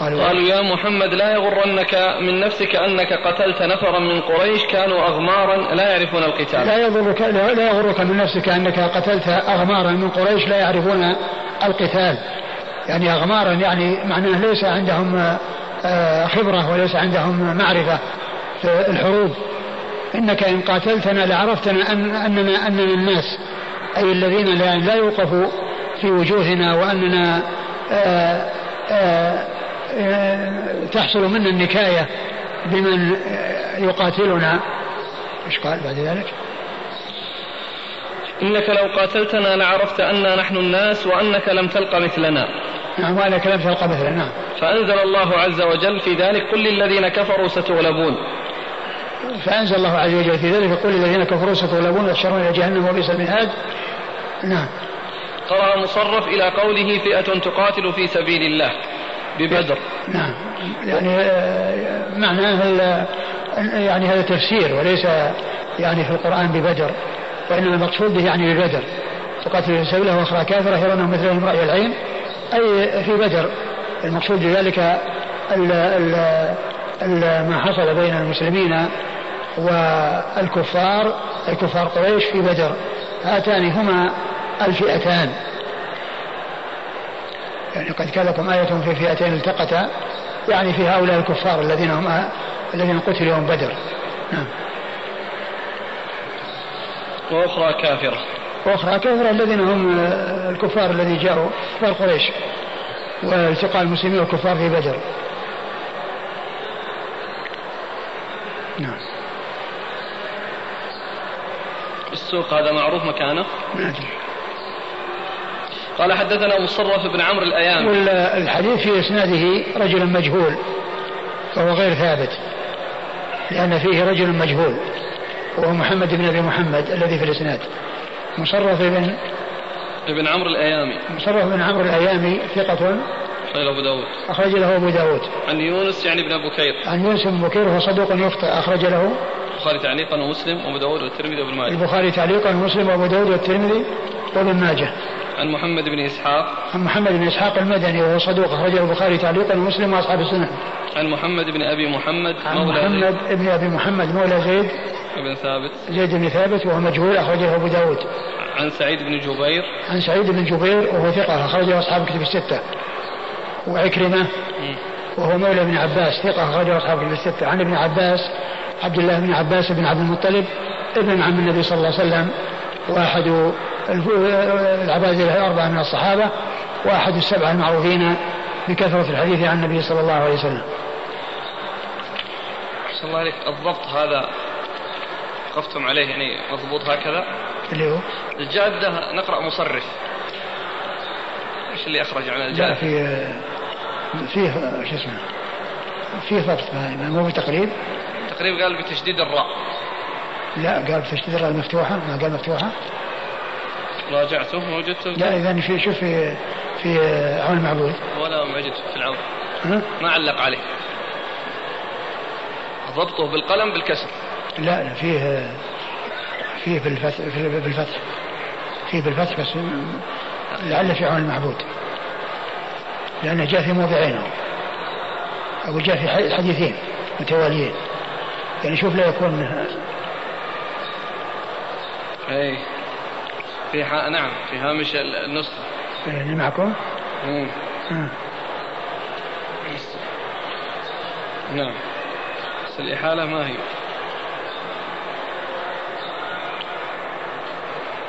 قالوا, قالوا يا محمد لا يغرنك من نفسك أنك قتلت نفرا من قريش كانوا أغمارا لا يعرفون القتال. لا يغرك لا يغرك من نفسك أنك قتلت أغمارا من قريش لا يعرفون القتال. يعني أغمارا يعني معناه ليس عندهم آه، خبرة وليس عندهم معرفة في الحروب. إنك إن قاتلتنا لعرفتنا أن أننا أننا الناس أي الذين لا, لا يوقفوا في وجوهنا وأننا آآ آآ آآ تحصل منا النكاية بمن يقاتلنا. إيش قال بعد ذلك؟ إنك لو قاتلتنا لعرفت أنا نحن الناس وأنك لم تلق مثلنا. نعم وأنك لم تلق مثلنا. فأنزل الله عز وجل في ذلك قل للذين كفروا ستغلبون. فأنزل الله عز وجل في ذلك قل للذين كفروا ستغلبون وتشرون إلى جهنم وبئس المهاد. نعم. قرأ مصرف إلى قوله فئة تقاتل في سبيل الله ببدر. نعم. يعني آه، معناه يعني هذا تفسير وليس يعني في القرآن ببدر وإنما المقصود به يعني ببدر. تقاتل في سبيله وأخرى كافرة يرونهم مثلهم رأي العين أي في بدر. المقصود بذلك ال ال ما حصل بين المسلمين والكفار أي كفار قريش في بدر. هاتان هما الفئتان. يعني قد كان لكم آية في فئتين التقتا يعني في هؤلاء الكفار الذين هم الذين قتلوا يوم بدر. نعم. وأخرى كافرة. وأخرى كافرة الذين هم الكفار الذين جاءوا كفار قريش والتقاء المسلمين والكفار في بدر. نعم. السوق هذا معروف مكانه؟ ما أدري. قال حدثنا مصرف بن عمرو الأيام. والحديث في إسناده رجل مجهول وهو غير ثابت لأن فيه رجل مجهول وهو محمد بن أبي محمد الذي في الإسناد. مصرف بن ابن عمرو الأيامي. مصرف بن عمرو الأيامي ثقة أخرج أبو داود. أخرج له أبو داود. عن يونس يعني بن أبو بكير عن يونس بن بكير وهو صدوق يخطئ. أخرج له البخاري تعليقا ومسلم وأبو داود والترمذي وابن ماجه. البخاري تعليقا ومسلم وأبو داود والترمذي وابن ماجه. عن محمد بن إسحاق. عن محمد بن إسحاق المدني وهو صدوق. أخرجه البخاري تعليقا ومسلم وأصحاب السنة. عن محمد بن أبي محمد عن محمد زيد. بن أبي محمد مولى زيد. بن ثابت. زيد بن ثابت وهو مجهول. أخرجه أبو داود. عن سعيد بن جبير. عن سعيد بن جبير وهو ثقة. أخرجه أصحاب الكتب الستة. وعكرمة وهو مولى ابن عباس ثقة أخرجه أصحاب الكتب الستة. عن ابن عباس عبد الله بن عباس بن عبد المطلب ابن عم النبي صلى الله عليه وسلم وأحد العباد الأربعة من الصحابة وأحد السبعة المعروفين بكثرة الحديث عن النبي صلى الله عليه وسلم. صلى الله عليك الضبط هذا وقفتم عليه يعني مضبوط هكذا؟ اللي هو؟ الجادة نقرأ مصرف إيش اللي أخرج عن الجادة؟ لا في فيه شو اسمه فيه ضبط مو بتقريب؟ تقريب قال بتشديد الراء. لا قال بتشديد الراء المفتوحة ما قال مفتوحة. راجعته وجدته لا إذا في شوف في في عون المعبود ولا ما وجدت في العون. ما علق عليه. ضبطه بالقلم بالكسر. لا لا فيه فيه بالفتح بالفتح. فيه بالفتح بس لعل في عون المعبود لأنه جاء في موضعين أو جاء في حديثين متواليين يعني شوف لا يكون أي في ح... نعم في هامش النسخة اللي معكم؟ مم. نعم بس الإحالة ما هي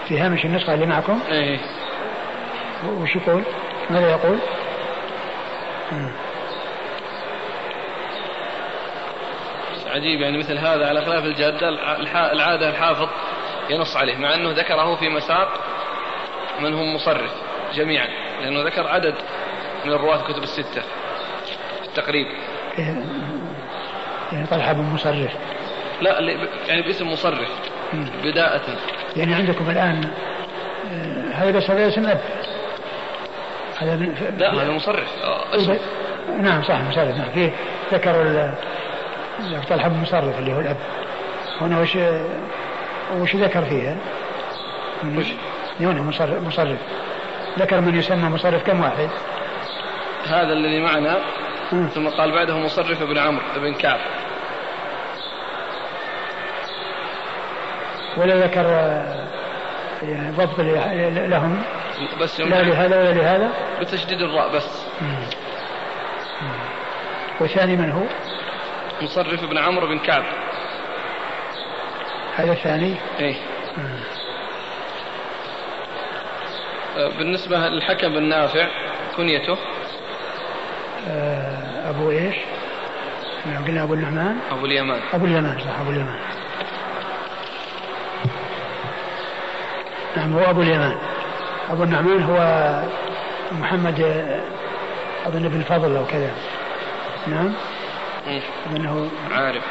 في هامش النسخة اللي معكم؟ إيه وش يقول؟ ماذا يقول؟ عجيب يعني مثل هذا على خلاف الجادة العادة الحافظ ينص عليه مع أنه ذكره في مساق من هم مصرف جميعا لأنه ذكر عدد من الرواة الكتب الستة في التقريب. يعني طلحة بن مصرف. لا يعني باسم مصرف بداءة. يعني عندكم الآن آه، هذا بس هذا اسم أب. هذا لا هذا مصرف آه، اسم نعم صح مصرف نعم فيه ذكر طلحة بن مصرف اللي هو الأب. هنا وش وش ذكر فيها؟ وش؟ هنا مصرف, مصرف ذكر من يسمى مصرف كم واحد؟ هذا الذي معنا ثم قال بعده مصرف بن عمرو بن كعب. ولا ذكر يعني ضبط لهم. بس لا لهذا ولا لهذا. بتشديد الراء بس. والثاني من هو؟ مصرف بن عمرو بن كعب. هذا الثاني؟ إيه. بالنسبة للحكم بن نافع كنيته. آه، أبو إيش؟ قلنا أبو النعمان. أبو اليمان. أبو اليمان صح أبو اليمان. نعم هو أبو اليمان. أبو النعمان هو محمد أظن بن فضل أو كذا. نعم. أظنه عارف.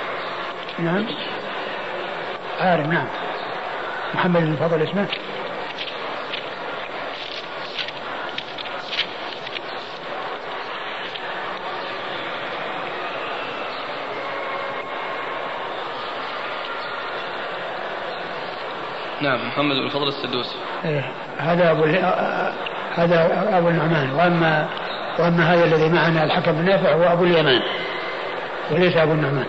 نعم. عارف نعم. محمد بن فضل اسمه؟ نعم محمد بن فضل السدوسي. إيه هذا أبو هذا أبو النعمان. وأما وأما هذا الذي معنا الحكم بن نافع هو أبو اليمان. وليس أبو النعمان.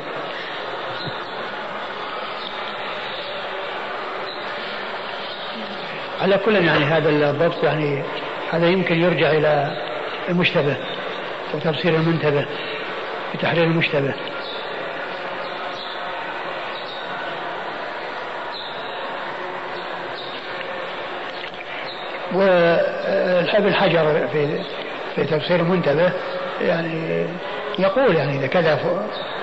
على كل يعني هذا الضبط يعني هذا يمكن يرجع إلى المشتبه وتفسير المنتبه بتحرير المشتبه. وابن حجر في في تفسير المنتبه يعني يقول يعني إذا كذا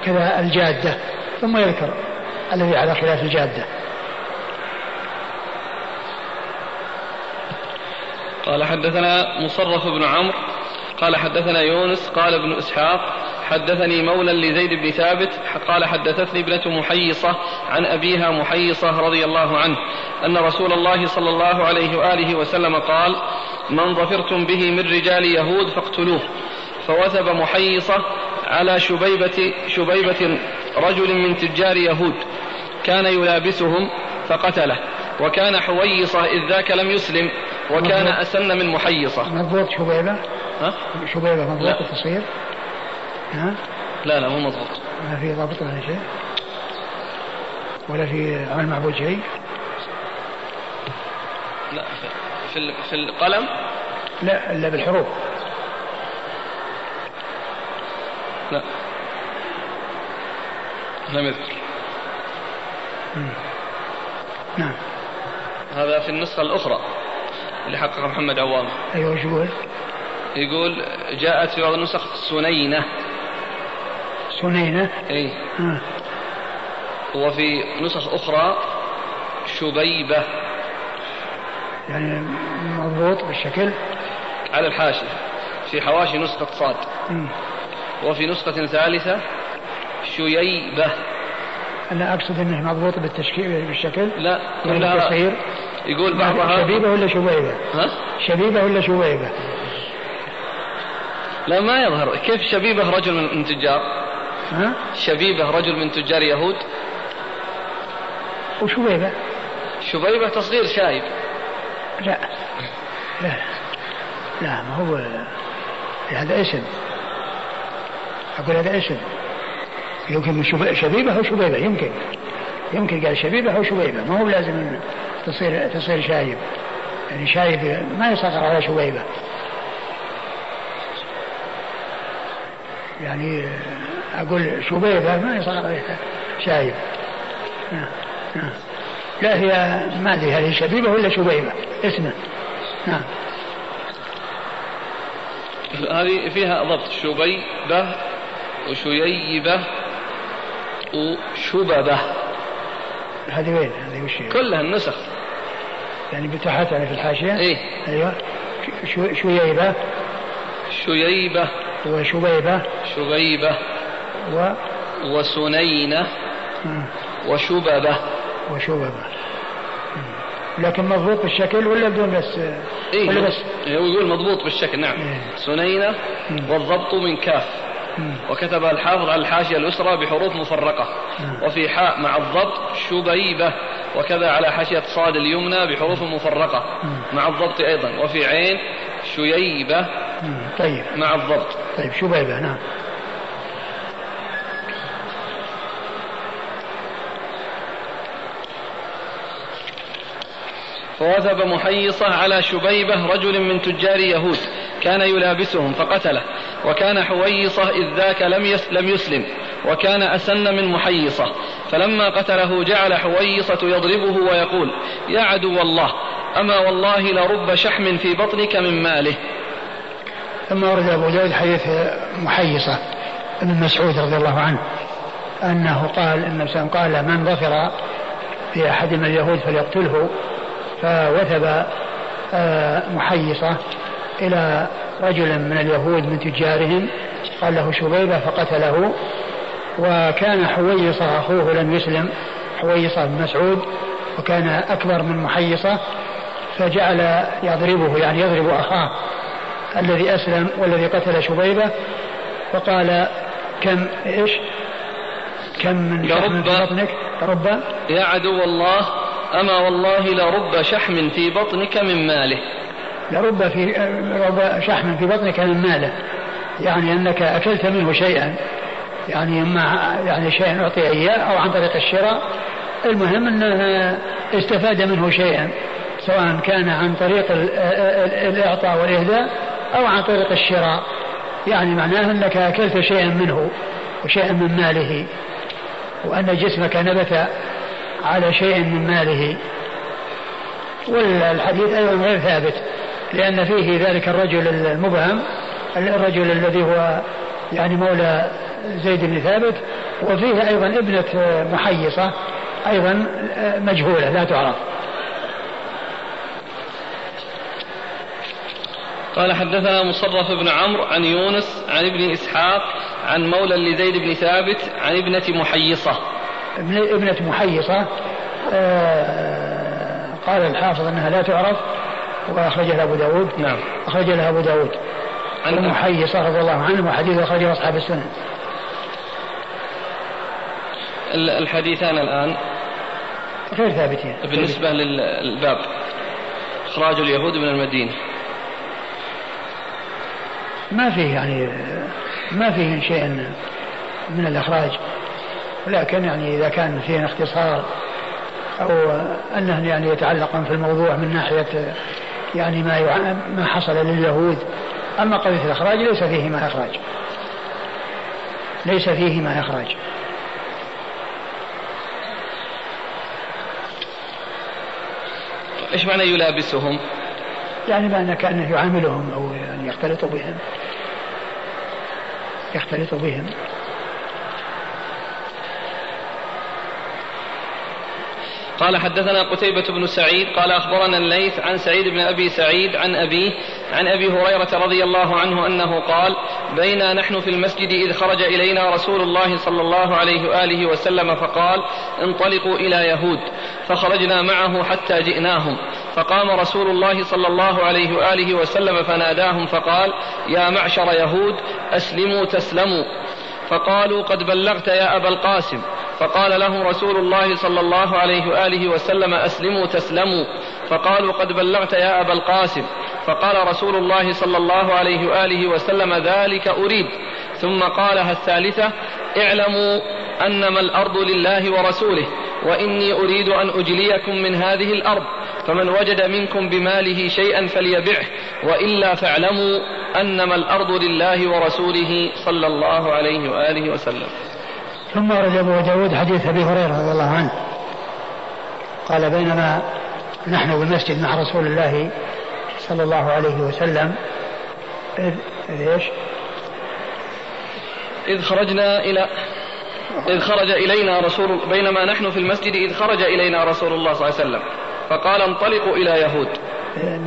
كذا الجادة ثم يذكر الذي على خلاف الجادة. قال حدثنا مصرف بن عمرو قال حدثنا يونس قال ابن إسحاق حدثني مولى لزيد بن ثابت قال حدثتني ابنة محيصة عن أبيها محيصة رضي الله عنه أن رسول الله صلى الله عليه وآله وسلم قال من ظفرتم به من رجال يهود فاقتلوه. فوثب محيصة على شبيبة, شبيبة رجل من تجار يهود. كان يلابسهم فقتله. وكان حويصة إذ ذاك لم يسلم وكان أسن من محيصة. مضبوط شبيبة؟ ها؟ شبيبة مضبوط التصوير؟ ها؟ لا لا مو مضبوط ما في ضابط ولا شيء؟ ولا في عمل معبود شيء؟ لا في في القلم لا إلا بالحروف. لا. لم يذكر. نعم. هذا في النسخة الأخرى اللي حققها محمد عوام. أيوة وش يقول؟ يقول جاءت في بعض النسخ سنينة. سنينة؟ إي. آه. وفي نسخ أخرى شبيبة. يعني مضبوط بالشكل. على الحاشية. في حواشي نسخة صاد. م. وفي نسخة ثالثة شييبة. أنا أقصد أنه مضبوط بالتشكيل بالشكل. لا كلها التصوير يقول بعضها. شبيبة ولا شبيبة؟ ها؟ شبيبة ولا شبيبة؟ لا ما يظهر. كيف شبيبة رجل من تجار؟ ها؟ شبيبة رجل من تجار يهود؟ وشبيبة شبيبة تصغير شايب. لا. لا. لا ما هو هذا اسم أقول هذا اسم يمكن شبيبة أو شبيبة يمكن. يمكن قال شبيبة أو شبيبة ما هو لازم تصير تصير شايب. يعني شايب ما يصغر على شبيبة. يعني أقول شبيبة ما يصغر عليها شايب. لا هي ما أدري هل هي شبيبة ولا شبيبة. اسمه نعم. هذه فيها ضبط. شبيبة وشييبة وشببة هذه وين؟ هذه وش كلها النسخ. يعني بتحت يعني في الحاشية؟ إيه. أيوه. شو شويبة شييبة. وشبيبة. شبيبة. و وسنينة. وشببة وشببة لكن مضبوط بالشكل ولا بدون بس؟ إيه ولا بس؟ هو يقول مضبوط بالشكل نعم. إيه؟ سنينة والضبط من كاف. وكتب الحافظ على الحاشية اليسرى بحروف مفرقة. وفي حاء مع الضبط شبيبة. وكذا على حاشية صاد اليمنى بحروف مفرقة. مع الضبط أيضا. وفي عين شييبة طيب. مع الضبط. طيب شبيبة نعم. فوثب محيصة على شبيبة رجل من تجار يهود. كان يلابسهم فقتله. وكان حويصة إذ ذاك لم, لم يسلم. وكان أسن من محيصة. فلما قتله جعل حويصة يضربه ويقول يا عدو الله أما والله لرب شحم في بطنك من ماله. ثم ورد أبو داود حديث محيصة ابن مسعود رضي الله عنه أنه قال أن قال من ظفر في أحد من اليهود فليقتله فوثب آه، محيصة إلى رجل من اليهود من تجارهم قال له شبيبة فقتله. وكان حويصة أخوه لم يسلم حويصة بن مسعود وكان أكبر من محيصة فجعل يضربه يعني يضرب أخاه الذي أسلم والذي قتل شبيبة. فقال كم إيش؟ كم من رب بطنك؟ رب يا عدو الله أما والله لرب شحم في بطنك من ماله. لرب في رب شحم في بطنك من ماله. يعني أنك أكلت منه شيئا. يعني اما يعني شيئا أعطي إياه أو عن طريق الشراء. المهم أنه استفاد منه شيئا. سواء كان عن طريق الإعطاء والإهداء أو عن طريق الشراء. يعني معناه أنك أكلت شيئا منه وشيئا من ماله. وأن جسمك نبت على شيء من ماله. والحديث أيضا غير ثابت لأن فيه ذلك الرجل المبهم الرجل الذي هو يعني مولى زيد بن ثابت وفيه أيضا ابنة محيصة أيضا مجهولة لا تعرف. قال حدثنا مصرف بن عمرو عن يونس عن ابن إسحاق عن مولى لزيد بن ثابت عن ابنة محيصة. ابنة محيصة. آه قال الحافظ أنها لا تعرف واخرج لها أبو داود. نعم. اخرج لها أبو داود. عن محيصة رضي الله عنه وحديث أخرجه أصحاب السنن. الحديثان الآن غير ثابتين. بالنسبة للباب. إخراج اليهود من المدينة. ما فيه يعني ما فيه شيء من الإخراج. ولكن يعني إذا كان فيه اختصار أو أنه يعني يتعلق في الموضوع من ناحية يعني ما ما حصل لليهود أما قضية الإخراج ليس فيه ما إخراج. ليس فيه ما إخراج. إيش معنى يلابسهم؟ يعني معنى كأنه يعاملهم أو يعني يختلط بهم. يختلط بهم. قال حدثنا قتيبة بن سعيد قال أخبرنا الليث عن سعيد بن أبي سعيد عن أبيه عن أبي هريرة رضي الله عنه أنه قال بينا نحن في المسجد إذ خرج إلينا رسول الله صلى الله عليه وآله وسلم فقال انطلقوا إلى يهود فخرجنا معه حتى جئناهم فقام رسول الله صلى الله عليه وآله وسلم فناداهم فقال يا معشر يهود أسلموا تسلموا فقالوا قد بلغت يا أبا القاسم فقال لهم رسول الله صلى الله عليه وآله وسلم أسلموا تسلموا. فقالوا قد بلغت يا أبا القاسم. فقال رسول الله صلى الله عليه وآله وسلم ذلك أريد. ثم قالها الثالثة اعلموا أنما الأرض لله ورسوله وإني أريد أن أجليكم من هذه الأرض فمن وجد منكم بماله شيئا فليبعه وإلا فاعلموا أنما الأرض لله ورسوله صلى الله عليه وآله وسلم. ثم ورد أبو داود حديث أبي هريرة رضي الله عنه. قال بينما نحن بالمسجد مع رسول الله صلى الله عليه وسلم إذ إيش؟ إذ خرجنا إلى إذ خرج إلينا رسول بينما نحن في المسجد إذ خرج إلينا رسول الله صلى الله عليه وسلم. فقال انطلقوا إلى يهود.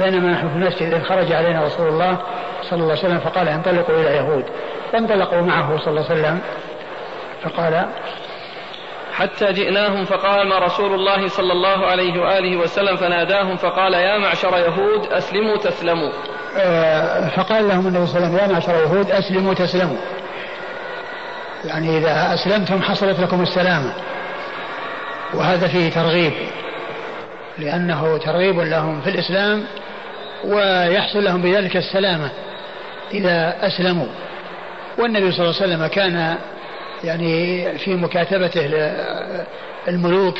بينما نحن في المسجد إذ خرج علينا رسول الله صلى الله عليه وسلم فقال انطلقوا إلى يهود. فانطلقوا معه صلى الله عليه وسلم فقال حتى جئناهم فقام رسول الله صلى الله عليه وآله وسلم فناداهم فقال يا معشر يهود أسلموا تسلموا. آه، فقال لهم النبي صلى الله عليه وسلم يا معشر يهود أسلموا تسلموا. يعني إذا أسلمتم حصلت لكم السلامة. وهذا فيه ترغيب. لأنه ترغيب لهم في الإسلام ويحصل لهم بذلك السلامة إذا أسلموا. والنبي صلى الله عليه وسلم كان يعني في مكاتبته الملوك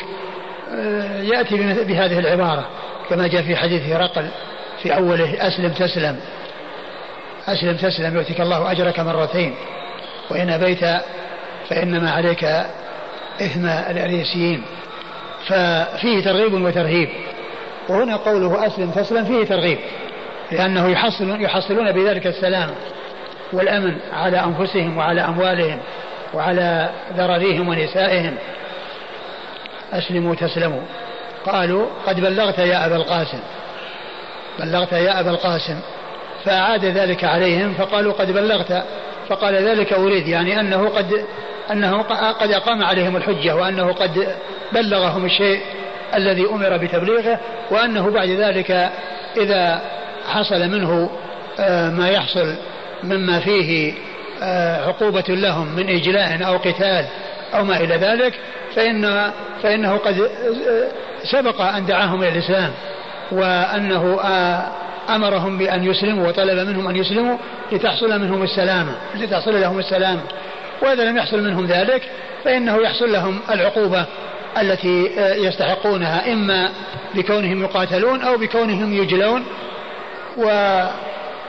آه، يأتي بهذه العبارة كما جاء في حديث هرقل في أوله أسلم تسلم أسلم تسلم يؤتيك الله أجرك مرتين وإن أبيت فإنما عليك إثم الأريسيين. ففيه ترغيب وترهيب وهنا قوله أسلم تسلم فيه ترغيب لأنه يحصلون, يحصلون بذلك السلام والأمن على أنفسهم وعلى أموالهم. وعلى ذراريهم ونسائهم. أسلموا تسلموا قالوا قد بلغت يا أبا القاسم. بلغت يا أبا القاسم. فأعاد ذلك عليهم فقالوا قد بلغت. فقال ذلك أريد يعني أنه قد أنه قد أقام عليهم الحجة وأنه قد بلغهم الشيء الذي أمر بتبليغه وأنه بعد ذلك إذا حصل منه آه، ما يحصل مما فيه عقوبة لهم من إجلاء أو قتال أو ما إلى ذلك فإن فإنه قد سبق أن دعاهم إلى الإسلام وأنه أمرهم بأن يسلموا وطلب منهم أن يسلموا لتحصل منهم السلامة لتحصل لهم السلامة. وإذا لم يحصل منهم ذلك فإنه يحصل لهم العقوبة التي يستحقونها إما بكونهم يقاتلون أو بكونهم يجلون. و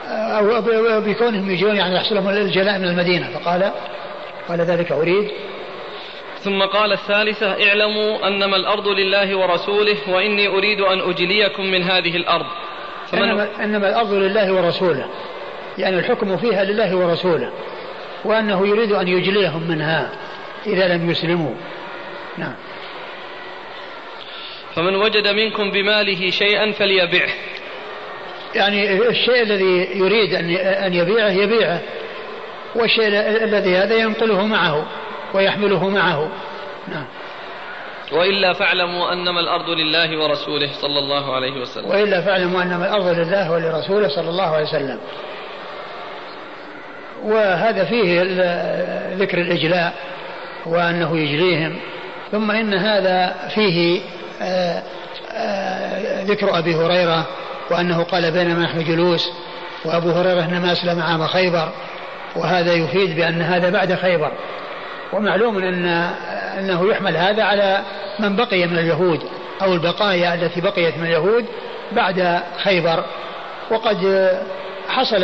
أو بكونهم يجلون يعني يحصل لهم الجلاء من المدينة. فقال قال ذلك أريد. ثم قال الثالثة اعلموا أنما الأرض لله ورسوله وإني أريد أن أجليكم من هذه الأرض. إنما, إنما الأرض لله ورسوله. يعني الحكم فيها لله ورسوله. وأنه يريد أن يجليهم منها إذا لم يسلموا. نعم. فمن وجد منكم بماله شيئا فليبعه. يعني الشيء الذي يريد أن أن يبيعه يبيعه. والشيء الذي هذا ينقله معه ويحمله معه. نعم. وإلا فاعلموا أنما الأرض لله ورسوله صلى الله عليه وسلم. وإلا فاعلموا أنما الأرض لله ولرسوله صلى الله عليه وسلم. وهذا فيه ذكر الإجلاء وأنه يجليهم. ثم إن هذا فيه آه، آه، ذكر أبي هريرة وأنه قال بينما نحن جلوس وأبو هريرة إنما أسلم عام خيبر وهذا يفيد بأن هذا بعد خيبر ومعلوم أن أنه يحمل هذا على من بقي من اليهود أو البقايا التي بقيت من اليهود بعد خيبر وقد حصل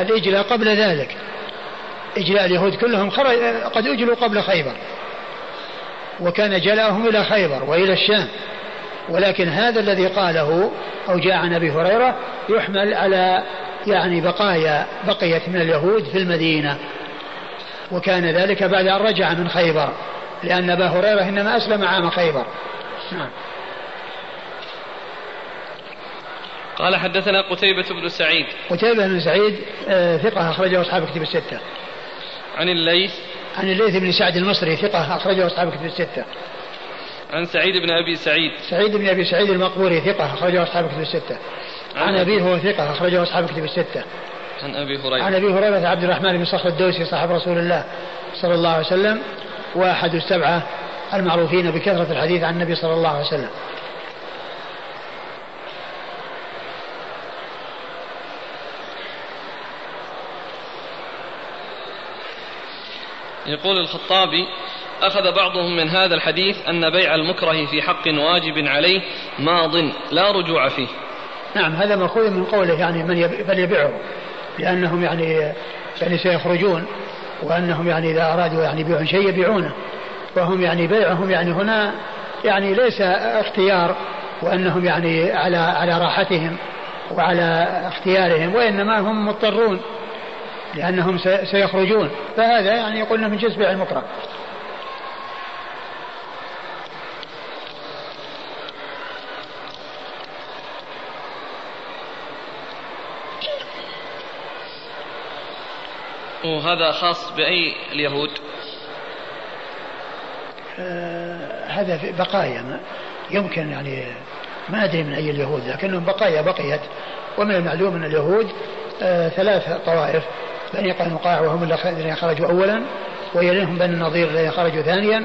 الإجلاء قبل ذلك. إجلاء اليهود كلهم خرج قد أجلوا قبل خيبر. وكان جلاءهم إلى خيبر وإلى الشام. ولكن هذا الذي قاله أو جاء عن أبي هريرة يحمل على يعني بقايا بقيت من اليهود في المدينة. وكان ذلك بعد أن رجع من خيبر لأن أبا هريرة إنما أسلم عام خيبر. نعم. قال حدثنا قتيبة بن سعيد. قتيبة بن سعيد آه، ثقة أخرجه أصحاب كتب الستة. عن الليث. عن الليث بن سعد المصري ثقة أخرجه أصحاب كتب الستة. عن سعيد بن أبي سعيد. سعيد بن أبي سعيد المقبوري ثقة أخرجه أصحاب كتب الستة. عن, أبيه هو ثقة أخرجه أصحاب كتب الستة. عن أبي هريرة. عن أبي هريرة عبد الرحمن بن صخر الدوسي صاحب رسول الله صلى الله عليه وسلم وأحد السبعة المعروفين بكثرة الحديث عن النبي صلى الله عليه وسلم. يقول الخطابي أخذ بعضهم من هذا الحديث أن بيع المكره في حق واجب عليه ماض لا رجوع فيه. نعم هذا مأخوذ من قوله يعني من يب... لأنهم يعني يعني سيخرجون وأنهم يعني إذا أرادوا يعني يبيعون شيء يبيعونه. وهم يعني بيعهم يعني هنا يعني ليس اختيار وأنهم يعني على على راحتهم وعلى اختيارهم وإنما هم مضطرون لأنهم سيخرجون. فهذا يعني يقولنا من جنس بيع المكره. وهذا خاص بأي اليهود؟ آه هذا بقايا. يمكن يعني ما أدري من أي اليهود لكنهم بقايا بقيت. ومن المعلوم أن اليهود آه ثلاث طوائف بني قينقاع وهم الذين خرجوا أولا ويليهم بني النضير الذين خرجوا ثانيا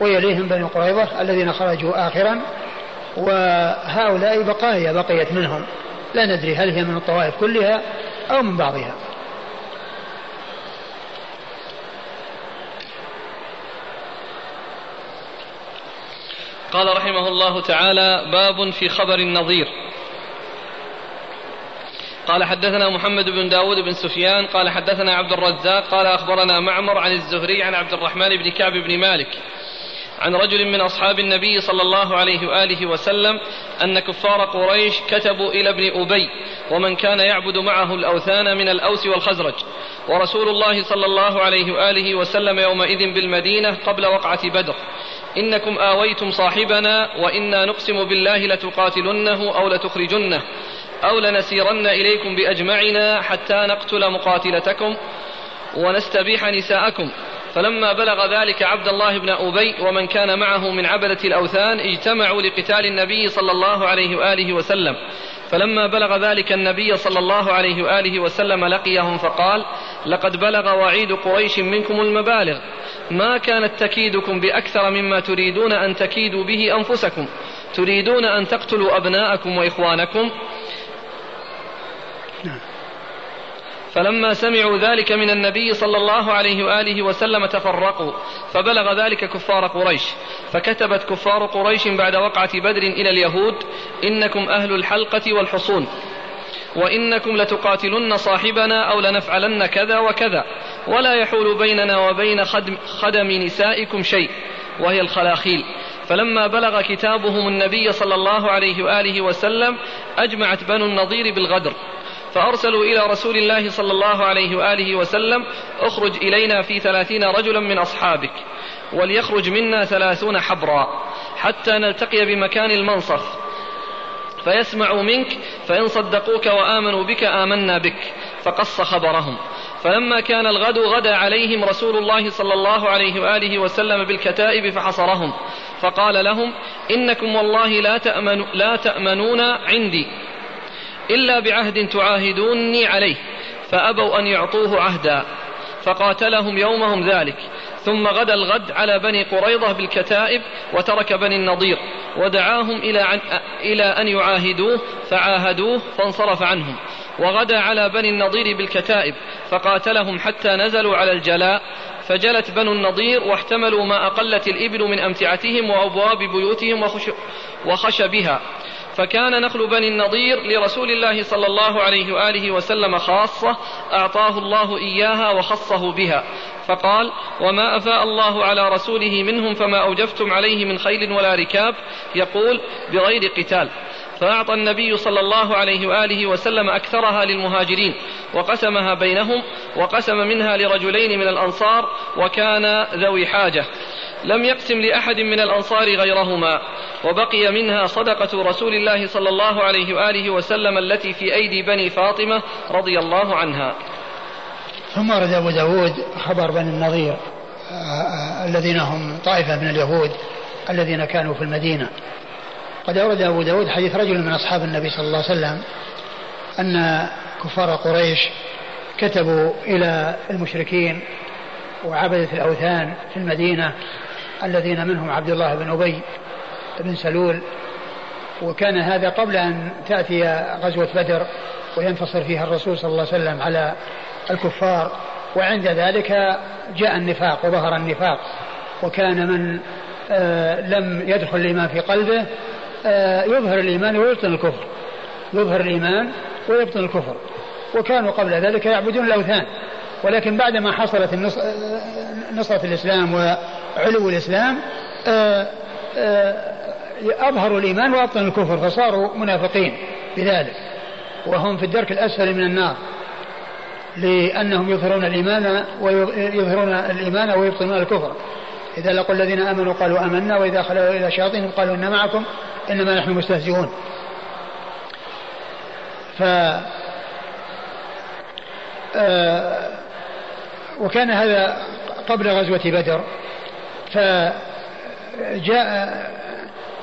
ويليهم بني قريظة الذين خرجوا آخرا. وهؤلاء بقايا بقيت منهم. لا ندري هل هي من الطوائف كلها أو من بعضها. قال رحمه الله تعالى باب في خبر النظير. قال حدثنا محمد بن داود بن سفيان قال حدثنا عبد الرزاق قال أخبرنا معمر عن الزهري عن عبد الرحمن بن كعب بن مالك عن رجل من أصحاب النبي صلى الله عليه وآله وسلم أن كفار قريش كتبوا إلى ابن أبي ومن كان يعبد معه الأوثان من الأوس والخزرج. ورسول الله صلى الله عليه وآله وسلم يومئذ بالمدينة قبل وقعة بدر. إنكم آويتم صاحبنا وإنا نقسم بالله لتقاتلنه أو لتخرجنه أو لنسيرن إليكم بأجمعنا حتى نقتل مقاتلتكم ونستبيح نساءكم. فلما بلغ ذلك عبد الله بن أبي ومن كان معه من عبدة الأوثان اجتمعوا لقتال النبي صلى الله عليه وآله وسلم. فلما بلغ ذلك النبي صلى الله عليه وآله وسلم لقيهم فقال لقد بلغ وعيد قريش منكم المبالغ. ما كانت تكيدكم بأكثر مما تريدون أن تكيدوا به أنفسكم. تريدون أن تقتلوا أبناءكم وإخوانكم. فلما سمعوا ذلك من النبي صلى الله عليه وآله وسلم تفرقوا. فبلغ ذلك كفار قريش. فكتبت كفار قريش بعد وقعة بدر إلى اليهود إنكم أهل الحلقة والحصون. وإنكم لتقاتلن صاحبنا أو لنفعلن كذا وكذا. ولا يحول بيننا وبين خدم, خدم نسائكم شيء وهي الخلاخيل. فلما بلغ كتابهم النبي صلى الله عليه وآله وسلم أجمعت بنو النضير بالغدر. فأرسلوا إلى رسول الله صلى الله عليه وآله وسلم اخرج إلينا في ثلاثين رجلا من أصحابك وليخرج منا ثلاثون حبرا حتى نلتقي بمكان المنصف. فيسمعوا منك فإن صدقوك وآمنوا بك آمنا بك فقص خبرهم. فلما كان الغد غدا عليهم رسول الله صلى الله عليه وآله وسلم بالكتائب فحصرهم. فقال لهم إنكم والله لا, تأمن لا تأمنون عندي. إلا بعهد تعاهدوني عليه. فأبوا أن يعطوه عهدا. فقاتلهم يومهم ذلك. ثم غدا الغد على بني قريظة بالكتائب وترك بني النضير. ودعاهم إلى أن يعاهدوه. فعاهدوه فانصرف عنهم. وغدا على بني النضير بالكتائب فقاتلهم حتى نزلوا على الجلاء فجلت بنو النضير واحتملوا ما أقلت الإبل من أمتعتهم وأبواب بيوتهم وخشبها. فكان نخل بني النضير لرسول الله صلى الله عليه وآله وسلم خاصة أعطاه الله إياها وخصه بها. فقال وما أفاء الله على رسوله منهم فما أوجفتم عليه من خيل ولا ركاب؟ يقول بغير قتال. فأعطى النبي صلى الله عليه وآله وسلم أكثرها للمهاجرين وقسمها بينهم وقسم منها لرجلين من الأنصار وكان ذوي حاجة. لم يقسم لأحد من الأنصار غيرهما وبقي منها صدقة رسول الله صلى الله عليه وآله وسلم التي في أيدي بني فاطمة رضي الله عنها. ثم ورد أبو داود خبر بني النظير آه، آه، الذين هم طائفة من اليهود الذين كانوا في المدينة. قد أورد أبو داود حديث رجل من أصحاب النبي صلى الله عليه وسلم أن كفار قريش كتبوا إلى المشركين وعبدة الأوثان في المدينة الذين منهم عبد الله بن أبي بن سلول. وكان هذا قبل أن تأتي غزوة بدر وينتصر فيها الرسول صلى الله عليه وسلم على الكفار. وعند ذلك جاء النفاق وظهر النفاق. وكان من آه لم يدخل الإيمان في قلبه يظهر الإيمان ويبطن الكفر. يظهر الإيمان ويبطن الكفر. وكانوا قبل ذلك يعبدون الأوثان. ولكن بعدما حصلت نصرة الإسلام وعلو الإسلام آه، آه، أظهروا الإيمان وأبطنوا الكفر فصاروا منافقين بذلك. وهم في الدرك الأسفل من النار. لأنهم يظهرون الإيمان ويظهرون الإيمان ويبطنون الكفر. إذا لقوا الذين آمنوا قالوا آمنا وإذا خلوا إلى شياطينهم قالوا إن معكم. إنما نحن مستهزئون. ف آه وكان هذا قبل غزوة بدر. فجاء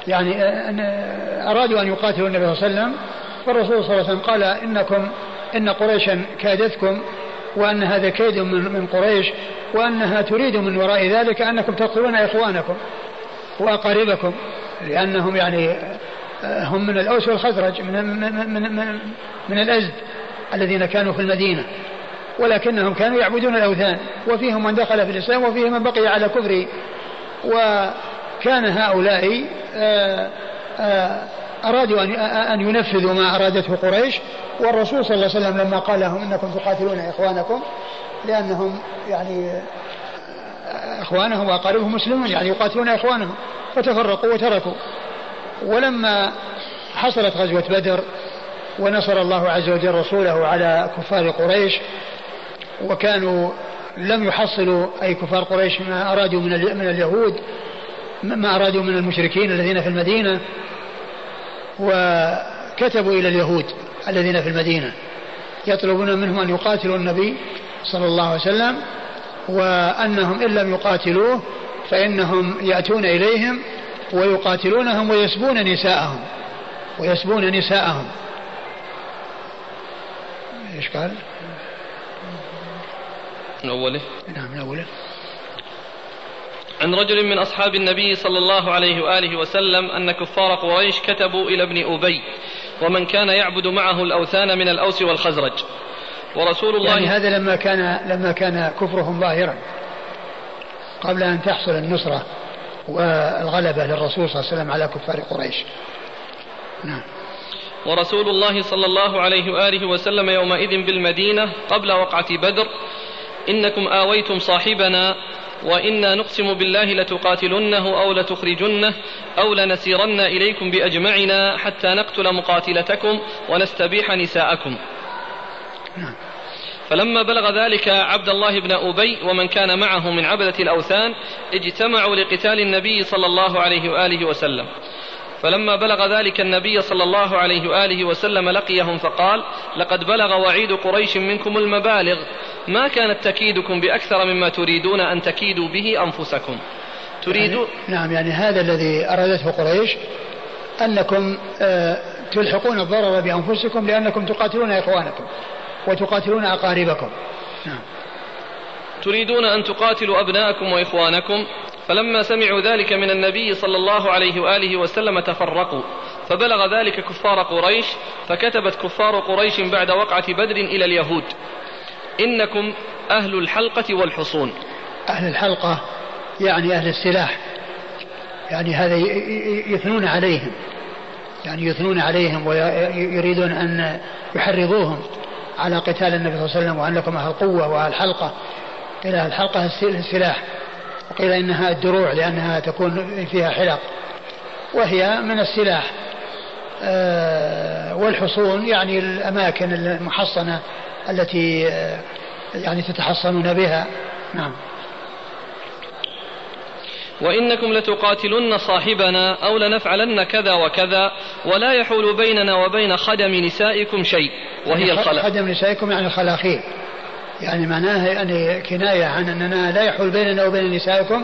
يعني أن أرادوا أن يقاتلوا النبي صلى الله عليه وسلم فالرسول صلى الله عليه وسلم قال إنكم إن قريشا كادتكم وأن هذا كيد من, من قريش وأنها تريد من وراء ذلك أنكم تقتلون إخوانكم وأقاربكم. لأنهم يعني هم من الأوس والخزرج من, من, من, من, من الأزد الذين كانوا في المدينة. ولكنهم كانوا يعبدون الأوثان وفيهم من دخل في الإسلام وفيهم من بقي على كفره. وكان هؤلاء آه، آه، أرادوا أن ينفذوا ما أرادته قريش. والرسول صلى الله عليه وسلم لما قال لهم إنكم تقاتلون إخوانكم لأنهم يعني آه، إخوانهم وأقاربهم مسلمون يعني يقاتلون إخوانهم فتفرقوا وتركوا. ولما حصلت غزوة بدر ونصر الله عز وجل رسوله على كفار قريش وكانوا لم يحصلوا أي كفار قريش ما أرادوا من من اليهود ما أرادوا من المشركين الذين في المدينة وكتبوا إلى اليهود الذين في المدينة يطلبون منهم أن يقاتلوا النبي صلى الله عليه وسلم وأنهم إن لم يقاتلوه فإنهم يأتون إليهم ويقاتلونهم ويسبون نساءهم ويسبون نساءهم. إيش قال؟ من أوله؟ نعم من أوله. عن رجل من أصحاب النبي صلى الله عليه وآله وسلم أن كفار قريش كتبوا إلى ابن أبي ومن كان يعبد معه الأوثان من الأوس والخزرج. ورسول الله يعني هذا لما كان لما كان كفرهم ظاهرا قبل أن تحصل النصرة والغلبة للرسول صلى الله عليه وسلم على كفار قريش نعم ورسول الله صلى الله عليه وآله وسلم يومئذ بالمدينة قبل وقعة بدر إنكم آويتم صاحبنا وإنا نقسم بالله لتقاتلنه أو لتخرجنه أو لنسيرن إليكم بأجمعنا حتى نقتل مقاتلتكم ونستبيح نساءكم. فلما بلغ ذلك عبد الله بن أبي ومن كان معه من عبدة الأوثان اجتمعوا لقتال النبي صلى الله عليه وآله وسلم. فلما بلغ ذلك النبي صلى الله عليه وآله وسلم لقيهم فقال لقد بلغ وعيد قريش منكم المبالغ ما كانت تكيدكم بأكثر مما تريدون أن تكيدوا به أنفسكم؟ تريدون يعني نعم يعني هذا الذي أرادته قريش أنكم آه تلحقون الضرر بأنفسكم لأنكم تقاتلون إخوانكم. وتقاتلون أقاربكم. نعم. تريدون أن تقاتلوا أبناءكم وإخوانكم فلما سمعوا ذلك من النبي صلى الله عليه وآله وسلم تفرقوا. فبلغ ذلك كفار قريش فكتبت كفار قريش بعد وقعة بدر إلى اليهود. إنكم أهل الحلقة والحصون. أهل الحلقة يعني أهل السلاح. يعني هذا يثنون عليهم. يعني يثنون عليهم ويريدون أن يحرضوهم. على قتال النبي صلى الله عليه وسلم وأنكم أهل قوة وأهل حلقة. قيل الحلقة السلاح. وقيل إنها الدروع لأنها تكون فيها حلق. وهي من السلاح. آه، والحصون يعني الأماكن المحصنة التي آه، يعني تتحصنون بها. نعم. وإنكم لتقاتلن صاحبنا أو لنفعلن كذا وكذا ولا يحول بيننا وبين خدم نسائكم شيء وهي يعني الخلاء خدم نسائكم يعني الخلاخيل. يعني معناها يعني كناية عن أننا لا يحول بيننا وبين نسائكم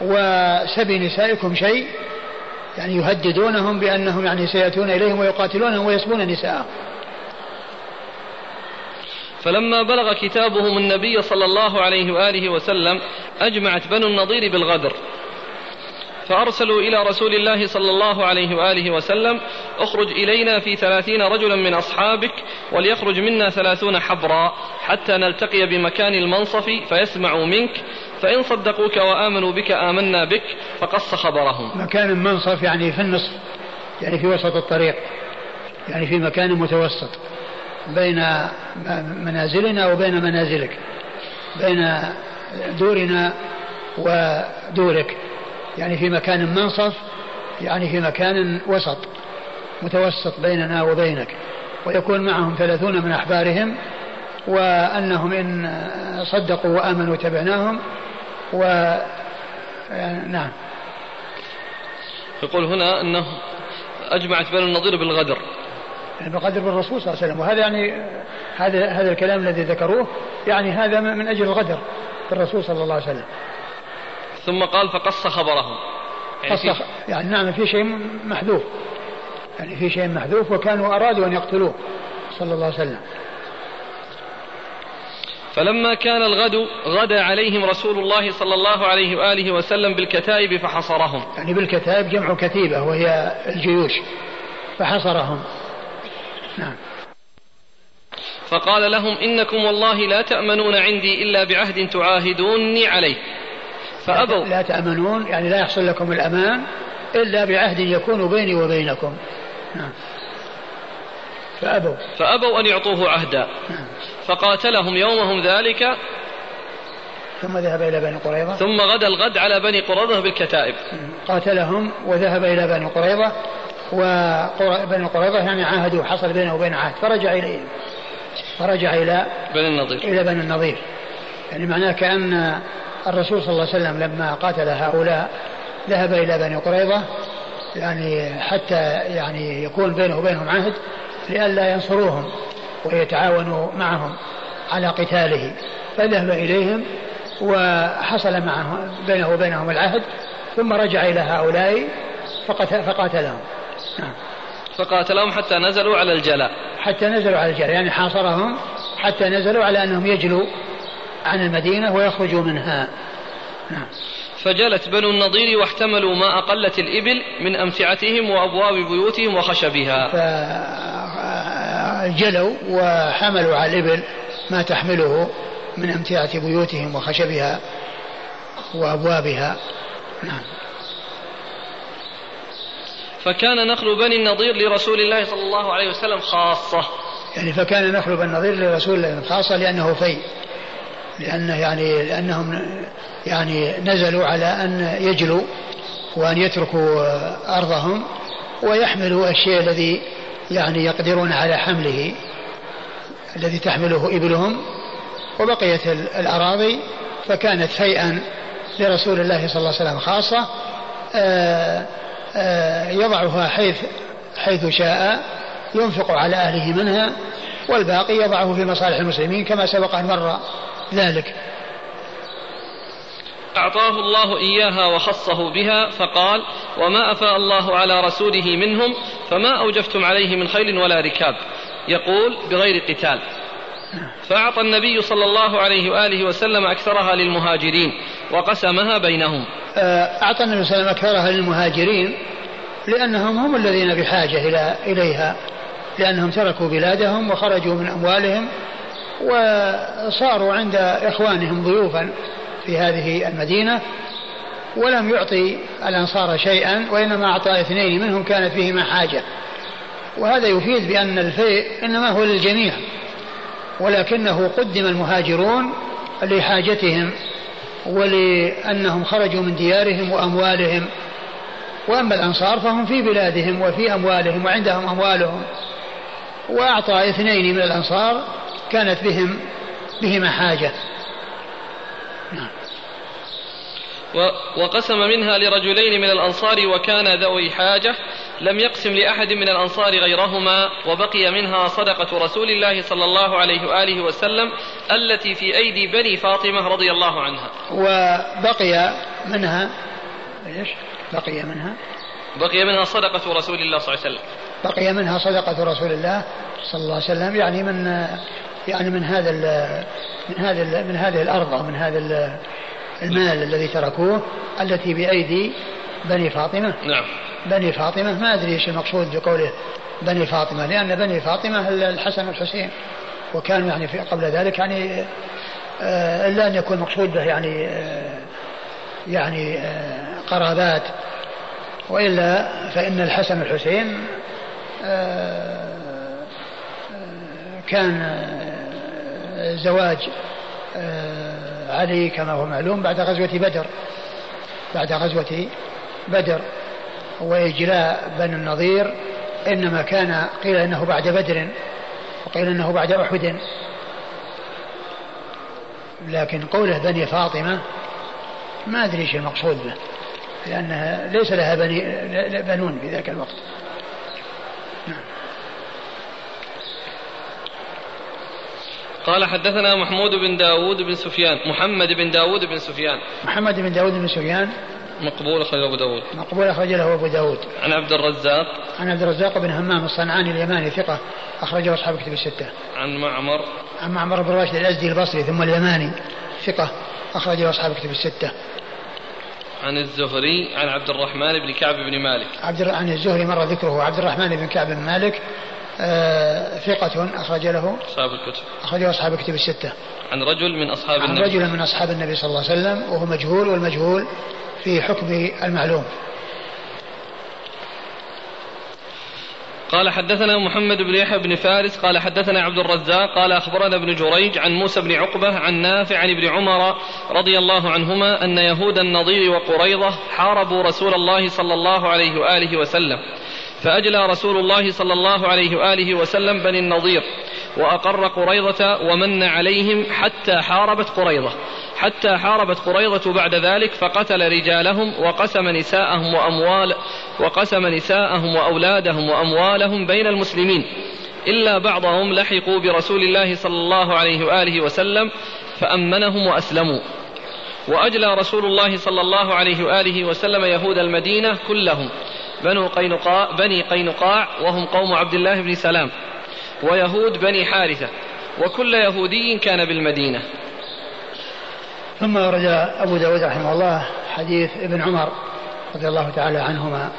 وسبي نسائكم شيء يعني يهددونهم بأنهم يعني سيأتون إليهم ويقاتلونهم ويسبون نساءهم. فلما بلغ كتابهم النبي صلى الله عليه وآله وسلم أجمعت بنو النضير بالغدر. فأرسلوا إلى رسول الله صلى الله عليه وآله وسلم اخرج إلينا في ثلاثين رجلا من أصحابك وليخرج منا ثلاثون حبرا حتى نلتقي بمكان المنصف فيسمعوا منك فإن صدقوك وآمنوا بك آمنا بك فقص خبرهم. مكان المنصف يعني في النصف يعني في وسط الطريق يعني في مكان متوسط. بين منازلنا وبين منازلك بين دورنا ودورك يعني في مكان منصف يعني في مكان وسط متوسط بيننا وبينك ويكون معهم ثلاثون من أحبارهم وأنهم إن صدقوا وآمنوا تبعناهم و نعم. يقول هنا أنه أجمعت بنو النضير بالغدر. يعني بقدر بالرسول صلى الله عليه وسلم. وهذا يعني هذا هذا الكلام الذي ذكروه يعني هذا من أجل الغدر بالرسول صلى الله عليه وسلم. ثم قال فقص خبرهم. يعني, قص يعني نعم في شيء محذوف. يعني في شيء محذوف وكانوا أرادوا أن يقتلوه صلى الله عليه وسلم. فلما كان الغد غدا عليهم رسول الله صلى الله عليه وآله وسلم بالكتائب فحصرهم. يعني بالكتائب جمع كتيبة وهي الجيوش فحصرهم. نعم. فقال لهم إنكم والله لا تأمنون عندي إلا بعهد تعاهدوني عليه. فأبوا. لا تأمنون يعني لا يحصل لكم الأمان إلا بعهد يكون بيني وبينكم. نعم. فأبوا. فأبوا أن يعطوه عهدا. نعم. فقاتلهم يومهم ذلك. ثم ذهب إلى بني قريظة. ثم غدا الغد على بني قريظة بالكتائب. قاتلهم وذهب إلى بني قريظة. وبني قريظة يعني عاهدوا حصل بينه وبين عهد فرجع إليهم فرجع إلى بني النضير. إلى بني النضير. يعني معناه كأن الرسول صلى الله عليه وسلم لما قاتل هؤلاء ذهب إلى بني قريظة يعني حتى يعني يكون بينه وبينهم عهد لئلا ينصروهم ويتعاونوا معهم على قتاله. فذهب إليهم وحصل معهم بينه وبينهم العهد ثم رجع إلى هؤلاء فقاتلهم. نعم. فقاتلهم حتى نزلوا على الجلاء. حتى نزلوا على الجلاء يعني حاصرهم حتى نزلوا على أنهم يجلوا عن المدينة ويخرجوا منها. نعم. فجلت بنو النضير واحتملوا ما أقلت الإبل من أمتعتهم وأبواب بيوتهم وخشبها. جلوا وحملوا على الإبل ما تحمله من أمتعة بيوتهم وخشبها وأبوابها. نعم. فكان نخل بني النضير لرسول الله صلى الله عليه وسلم خاصة. يعني فكان نخل بني النضير لرسول الله خاصة لأنه في لأنه يعني لأنهم يعني نزلوا على أن يجلوا وأن يتركوا أرضهم ويحملوا الشيء الذي يعني يقدرون على حمله الذي تحمله إبلهم وبقيت الأراضي. فكانت فيئا لرسول الله صلى الله عليه وسلم خاصة آه، يضعها حيث حيث شاء ينفق على أهله منها والباقي يضعه في مصالح المسلمين كما سبق أن مر ذلك. أعطاه الله إياها وخصه بها فقال وما أفاء الله على رسوله منهم فما أوجفتم عليه من خيل ولا ركاب. يقول بغير قتال. فأعطى النبي صلى الله عليه وآله وسلم أكثرها للمهاجرين وقسمها بينهم. آه، أعطى النبي صلى الله عليه وسلم أكثرها للمهاجرين لأنهم هم الذين بحاجة إلى إليها. لأنهم تركوا بلادهم وخرجوا من أموالهم وصاروا عند إخوانهم ضيوفا في هذه المدينة ولم يعطي الأنصار شيئا وإنما أعطى اثنين منهم كانت فيهما حاجة. وهذا يفيد بأن الفيء إنما هو للجميع. ولكنه قدم المهاجرون لحاجتهم ولأنهم خرجوا من ديارهم وأموالهم. وأما الأنصار فهم في بلادهم وفي أموالهم وعندهم أموالهم. وأعطى اثنين من الأنصار كانت بهم بهما حاجة. نعم. وقسم منها لرجلين من الأنصار وكان ذوي حاجة لم يقسم لأحد من الأنصار غيرهما وبقي منها صدقة رسول الله صلى الله عليه وآله وسلم التي في أيدي بني فاطمة رضي الله عنها. وبقي منها إيش؟ بقي منها. بقي منها صدقة رسول الله صلى الله عليه وسلم. بقي منها صدقة رسول الله صلى الله عليه وسلم يعني من يعني من هذا من هذا من هذه الأرض ومن هذا المال الذي تركوه التي بأيدي بني فاطمة. نعم. بني فاطمة ما أدري إيش المقصود بقوله بني فاطمة لأن بني فاطمة الحسن والحسين وكانوا يعني في قبل ذلك يعني آه، إلا أن يكون مقصود به يعني آه، يعني آه، قرابات وإلا فإن الحسن والحسين كان زواج علي كما هو معلوم بعد غزوة بدر بعد غزوة بدر. وإجلاء بني النضير إنما كان قيل إنه بعد بدر وقيل إنه بعد أحد لكن قوله بني فاطمة ما أدري إيش المقصود به لأنها ليس لها بني بنون في ذاك الوقت. قال حدثنا محمود بن داود بن سفيان محمد بن داود بن سفيان محمد بن داود بن سفيان مقبول أخرج أبو داود. مقبول أخرج له أبو داود. عن عبد الرزاق. عن عبد الرزاق بن همام الصنعاني اليماني ثقة أخرجه أصحاب كتب الستة. عن معمر. عن معمر بن راشد الأزدي البصري ثم اليماني ثقة أخرجه أصحاب كتب الستة. عن الزهري عن عبد الرحمن بن كعب بن مالك. عبد عن الزهري مر ذكره عبد الرحمن بن كعب بن مالك آه ثقة أخرج له أصحاب الكتب. أخرجه أصحاب الكتب الستة. عن رجل من أصحاب عن النبي. عن رجل من أصحاب النبي صلى الله عليه وسلم وهو مجهول والمجهول في حكم المعلوم. قال حدثنا محمد بن يحيى بن فارس قال حدثنا عبد الرزاق قال أخبرنا ابن جريج عن موسى بن عقبة عن نافع عن ابن عمر رضي الله عنهما أن يهود النضير وقريضه حاربوا رسول الله صلى الله عليه وآله وسلم فأجلى رسول الله صلى الله عليه وآله وسلم بني النضير. وأقر قريضة ومن عليهم حتى حاربت قريضة. حتى حاربت قريضة بعد ذلك فقتل رجالهم وقسم نساءهم وأموال وقسم نساءهم وأولادهم وأموالهم بين المسلمين. إلا بعضهم لحقوا برسول الله صلى الله عليه وآله وسلم فأمنهم وأسلموا. وأجلى رسول الله صلى الله عليه وآله وسلم يهود المدينة كلهم. بنو قينقاع بني قينقاع وهم قوم عبد الله بن سلام. ويهود بني حارثة وكل يهودي كان بالمدينة. ثم ورد أبو داود رحمه الله حديث ابن عمر رضي الله تعالى عنهما.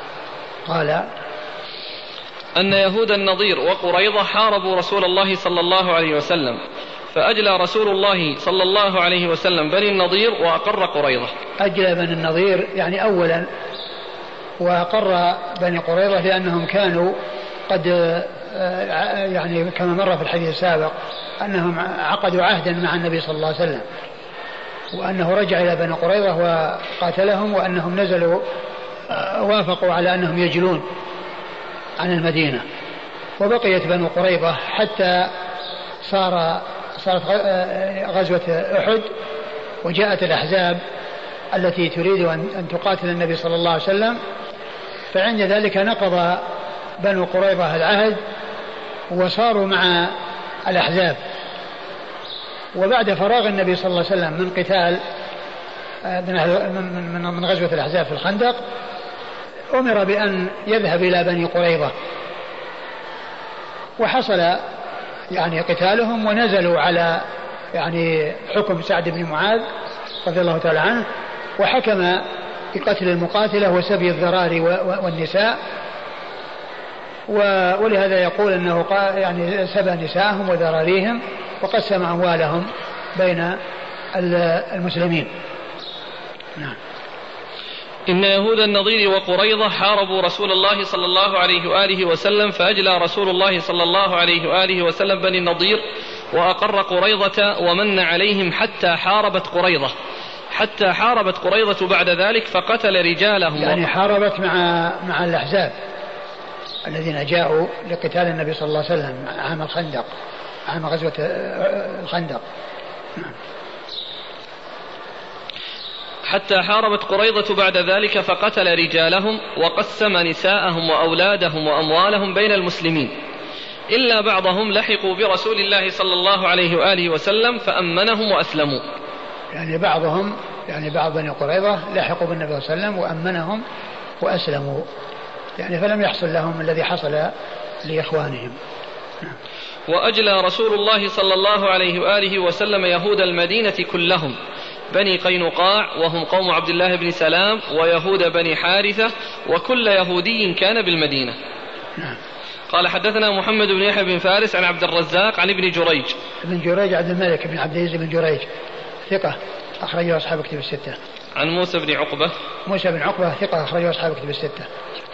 قال أن يهود النضير وقريضة حاربوا رسول الله صلى الله عليه وسلم فأجلى رسول الله صلى الله عليه وسلم بني النضير وأقر قريضة. أجلى بني النضير يعني أولا وأقر بني قريظة لأنهم كانوا قد يعني كما مر في الحديث السابق أنهم عقدوا عهدا مع النبي صلى الله عليه وسلم وأنه رجع إلى بني قريظة وقاتلهم وأنهم نزلوا آه، وافقوا على أنهم يجلون عن المدينة. وبقيت بنو قريظة حتى صار صارت آه، غزوة أحد وجاءت الأحزاب التي تريد أن تقاتل النبي صلى الله عليه وسلم فعند ذلك نقض بنو قريظة العهد وصاروا مع الأحزاب. وبعد فراغ النبي صلى الله عليه وسلم من قتال آه، من من غزوة الأحزاب في الخندق أمر بأن يذهب إلى بني قريظة. وحصل يعني قتالهم ونزلوا على يعني حكم سعد بن معاذ رضي الله تعالى عنه وحكم بقتل المقاتلة وسبي الذراري والنساء. ولهذا يقول إنه يعني سبى نساءهم وذراريهم وقسم أموالهم بين المسلمين. نعم. إن يهود النضير وقريضة حاربوا رسول الله صلى الله عليه وآله وسلم فأجلى رسول الله صلى الله عليه وآله وسلم بني النضير وأقر قريضة ومن عليهم حتى حاربت قريضة حتى حاربت قريضة بعد ذلك فقتل رجالهم يعني حاربت مع مع الأحزاب الذين جاءوا لقتال النبي صلى الله عليه وسلم عام الخندق عام غزوة الخندق. نعم. حتى حاربت قريضة بعد ذلك فقتل رجالهم وقسم نساءهم وأولادهم وأموالهم بين المسلمين. إلا بعضهم لحقوا برسول الله صلى الله عليه وآله وسلم فأمنهم وأسلموا. يعني بعضهم يعني بعض بني قريظة لحقوا بالنبي صلى الله عليه وسلم وأمنهم وأسلموا. يعني فلم يحصل لهم الذي حصل لإخوانهم. وأجلى رسول الله صلى الله عليه وآله وسلم يهود المدينة كلهم. بني قينقاع وهم قوم عبد الله بن سلام ويهود بني حارثة وكل يهودي كان بالمدينة. نعم. قال حدثنا محمد بن يحيى بن فارس عن عبد الرزاق عن ابن جريج. ابن جريج عبد الملك بن عبد العزيز بن جريج. ثقة. أخرجه أصحاب كتب الستة. عن موسى بن عقبة. موسى بن عقبة ثقة أخرجه أصحاب كتب الستة.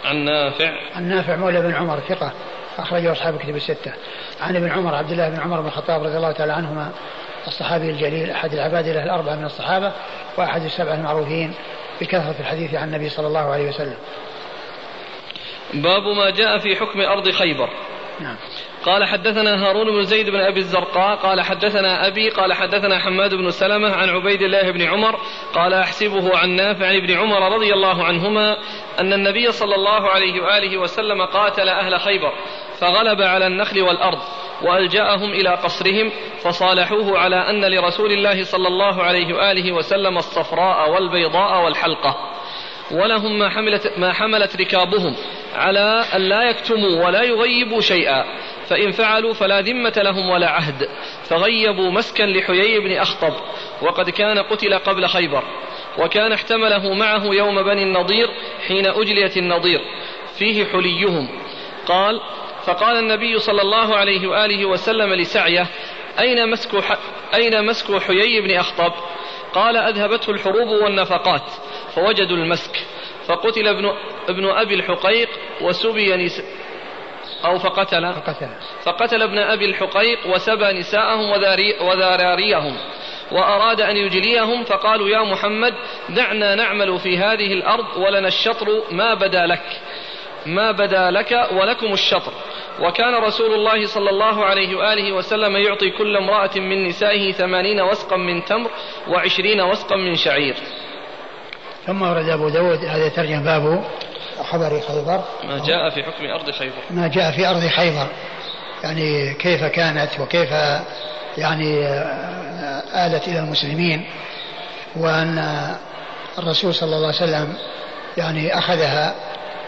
عن نافع. عن نافع مولى بن عمر ثقة أخرجه أصحاب كتب الستة. عن ابن عمر عبد الله بن عمر بن الخطاب رضي الله تعالى عنهما الصحابي الجليل أحد العباد له الأربعة من الصحابة وأحد السبعة المعروفين بكثرة الحديث عن النبي صلى الله عليه وسلم. باب ما جاء في حكم أرض خيبر. نعم. قال حدثنا هارون بن زيد بن أبي الزرقاء قال حدثنا أبي قال حدثنا حماد بن سلمة عن عبيد الله بن عمر قال أحسبه عن نافع عن ابن عمر رضي الله عنهما أن النبي صلى الله عليه وآله وسلم قاتل أهل خيبر فغلب على النخل والأرض وألجأهم إلى قصرهم فصالحوه على أن لرسول الله صلى الله عليه وآله وسلم الصفراء والبيضاء والحلقة. ولهم ما حملت ما حملت ركابهم على أن لا يكتموا ولا يغيبوا شيئا. فإن فعلوا فلا ذمة لهم ولا عهد. فغيبوا مسكا لحيي بن أخطب وقد كان قتل قبل خيبر وكان احتمله معه يوم بني النضير حين أجليت النضير. فيه حليهم. قال فقال النبي صلى الله عليه وآله وسلم لسعيه أين مسك, أين مسك حيي بن أخطب؟ قال أذهبته الحروب والنفقات فوجدوا المسك. فقتل ابن ابن أبي الحقيق وسبي نس أو فقتل. فقتل, فقتل ابن أبي الحقيق وسبى نساءهم وذراريهم وأراد أن يجليهم فقالوا يا محمد دعنا نعمل في هذه الأرض ولنا الشطر ما بدا لك. ما بدا لك ولكم الشطر. وكان رسول الله صلى الله عليه وآله وسلم يعطي كل امرأة من نسائه ثمانين وسقا من تمر وعشرين وسقا من شعير. ثم ورد أبو داود هذا ترجم باب خبر خيبر ما جاء في حكم أرض خيبر ما جاء في أرض خيبر يعني كيف كانت وكيف يعني آلت إلى المسلمين وأن الرسول صلى الله عليه وسلم يعني أخذها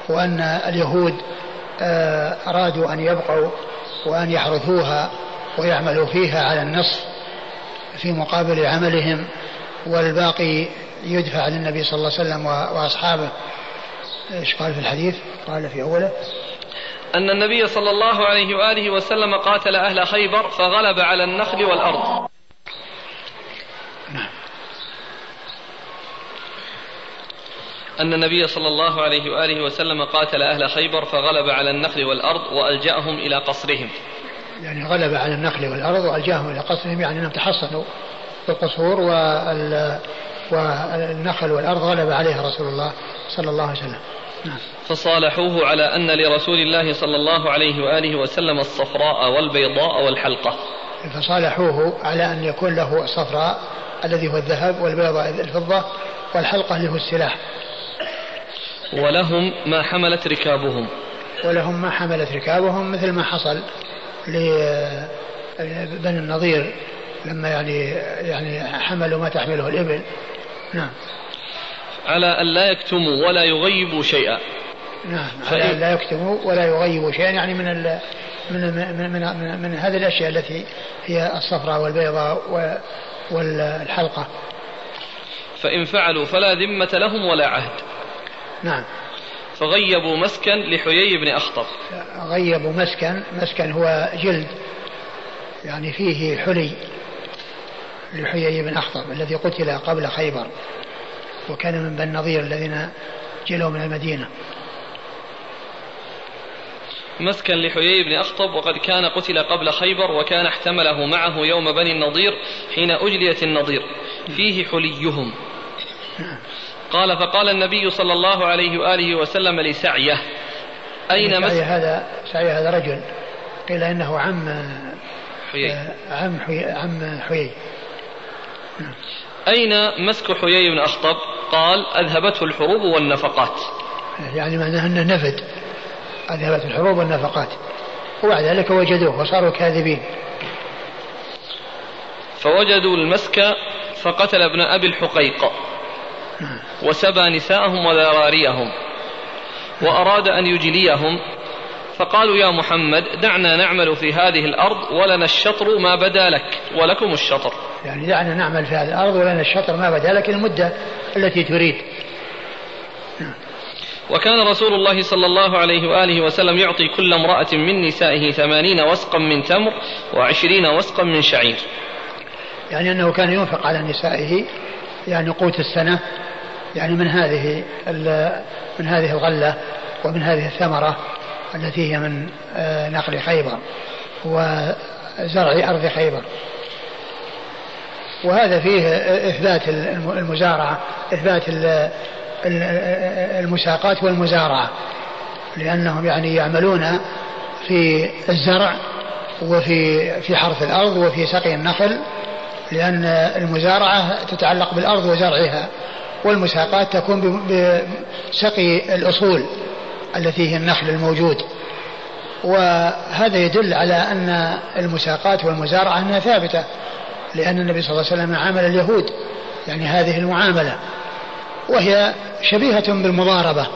وأن اليهود آه، أرادوا أن يبقوا وأن يحرثوها ويعملوا فيها على النصف في مقابل عملهم والباقي يدفع للنبي صلى الله عليه وسلم وأصحابه. إيش قال في الحديث؟ قال في أوله أن النبي صلى الله عليه وآله وسلم قاتل أهل خيبر فغلب على النخل والأرض. نعم. أن النبي صلى الله عليه وآله وسلم قاتل أهل خيبر فغلب على النخل والأرض وألجأهم إلى قصرهم. يعني غلب على النخل والأرض وألجأهم إلى قصرهم يعني أنهم تحصنوا القصور والنخل والأرض غلب عليها رسول الله صلى الله عليه وسلم. نعم. فصالحوه على أن لرسول الله صلى الله عليه وآله وسلم الصفراء والبيضاء والحلقة. فصالحوه على أن يكون له الصفراء الذي هو الذهب والبيضاء الفضة والحلقة اللي هو السلاح. ولهم ما حملت ركابهم. ولهم ما حملت ركابهم مثل ما حصل لبني النضير لما يعني يعني حملوا ما تحمله الإبل. نعم. على أن لا يكتموا ولا يغيبوا شيئا. نعم. على أن لا يكتموا ولا يغيبوا شيئا يعني من ال من من من, من, من هذه الأشياء التي هي الصفراء والبيضاء والحلقة. فإن فعلوا فلا ذمة لهم ولا عهد. نعم. فغيبوا مسكن لحيي بن أخطب. غيبوا مسكن مسكن هو جلد يعني فيه حلي. لحيي بن أخطب الذي قتل قبل خيبر وكان من بني النضير الذين جلوا من المدينة. مسكن لحيي بن أخطب وقد كان قتل قبل خيبر وكان احتمله معه يوم بني النضير حين أجليت النضير. فيه حليهم. قال فقال النبي صلى الله عليه وآله وسلم لسعيه أين مسكن؟ هذا سعيه هذا رجل قيل إنه عم حيي. عم حيي عم حيي. أين مسك حيي بن أخطب؟ قال أذهبته الحروب والنفقات. يعني معناه أنه نفد. أذهبت الحروب والنفقات. وبعد ذلك وجدوه وصاروا كاذبين. فوجدوا المسك فقتل ابن أبي الحقيق. وسبى نساءهم وذراريهم. وأراد أن يجليهم. فقالوا يا محمد دعنا نعمل في هذه الأرض ولنا الشطر ما بدا لك ولكم الشطر. يعني دعنا نعمل في هذه الأرض ولنا الشطر ما بدا لك المدة التي تريد. وكان رسول الله صلى الله عليه وآله وسلم يعطي كل امرأة من نسائه ثمانين وسقا من تمر وعشرين وسقا من شعير. يعني أنه كان ينفق على نسائه يعني قوت السنة يعني من هذه من هذه الغلة ومن هذه الثمرة. التي هي من آه، نقل خيبر وزرع أرض خيبر. وهذا فيه إثبات المزارعة إثبات المساقات والمزارعة لأنهم يعني يعملون في الزرع وفي في حرث الأرض وفي سقي النخل لأن المزارعة تتعلق بالأرض وزرعها والمساقات تكون بسقي الأصول. التي هي النخل الموجود. وهذا يدل على أن المساقات والمزارعة أنها ثابتة لأن النبي صلى الله عليه وسلم عامل اليهود يعني هذه المعاملة. وهي شبيهة بالمضاربة.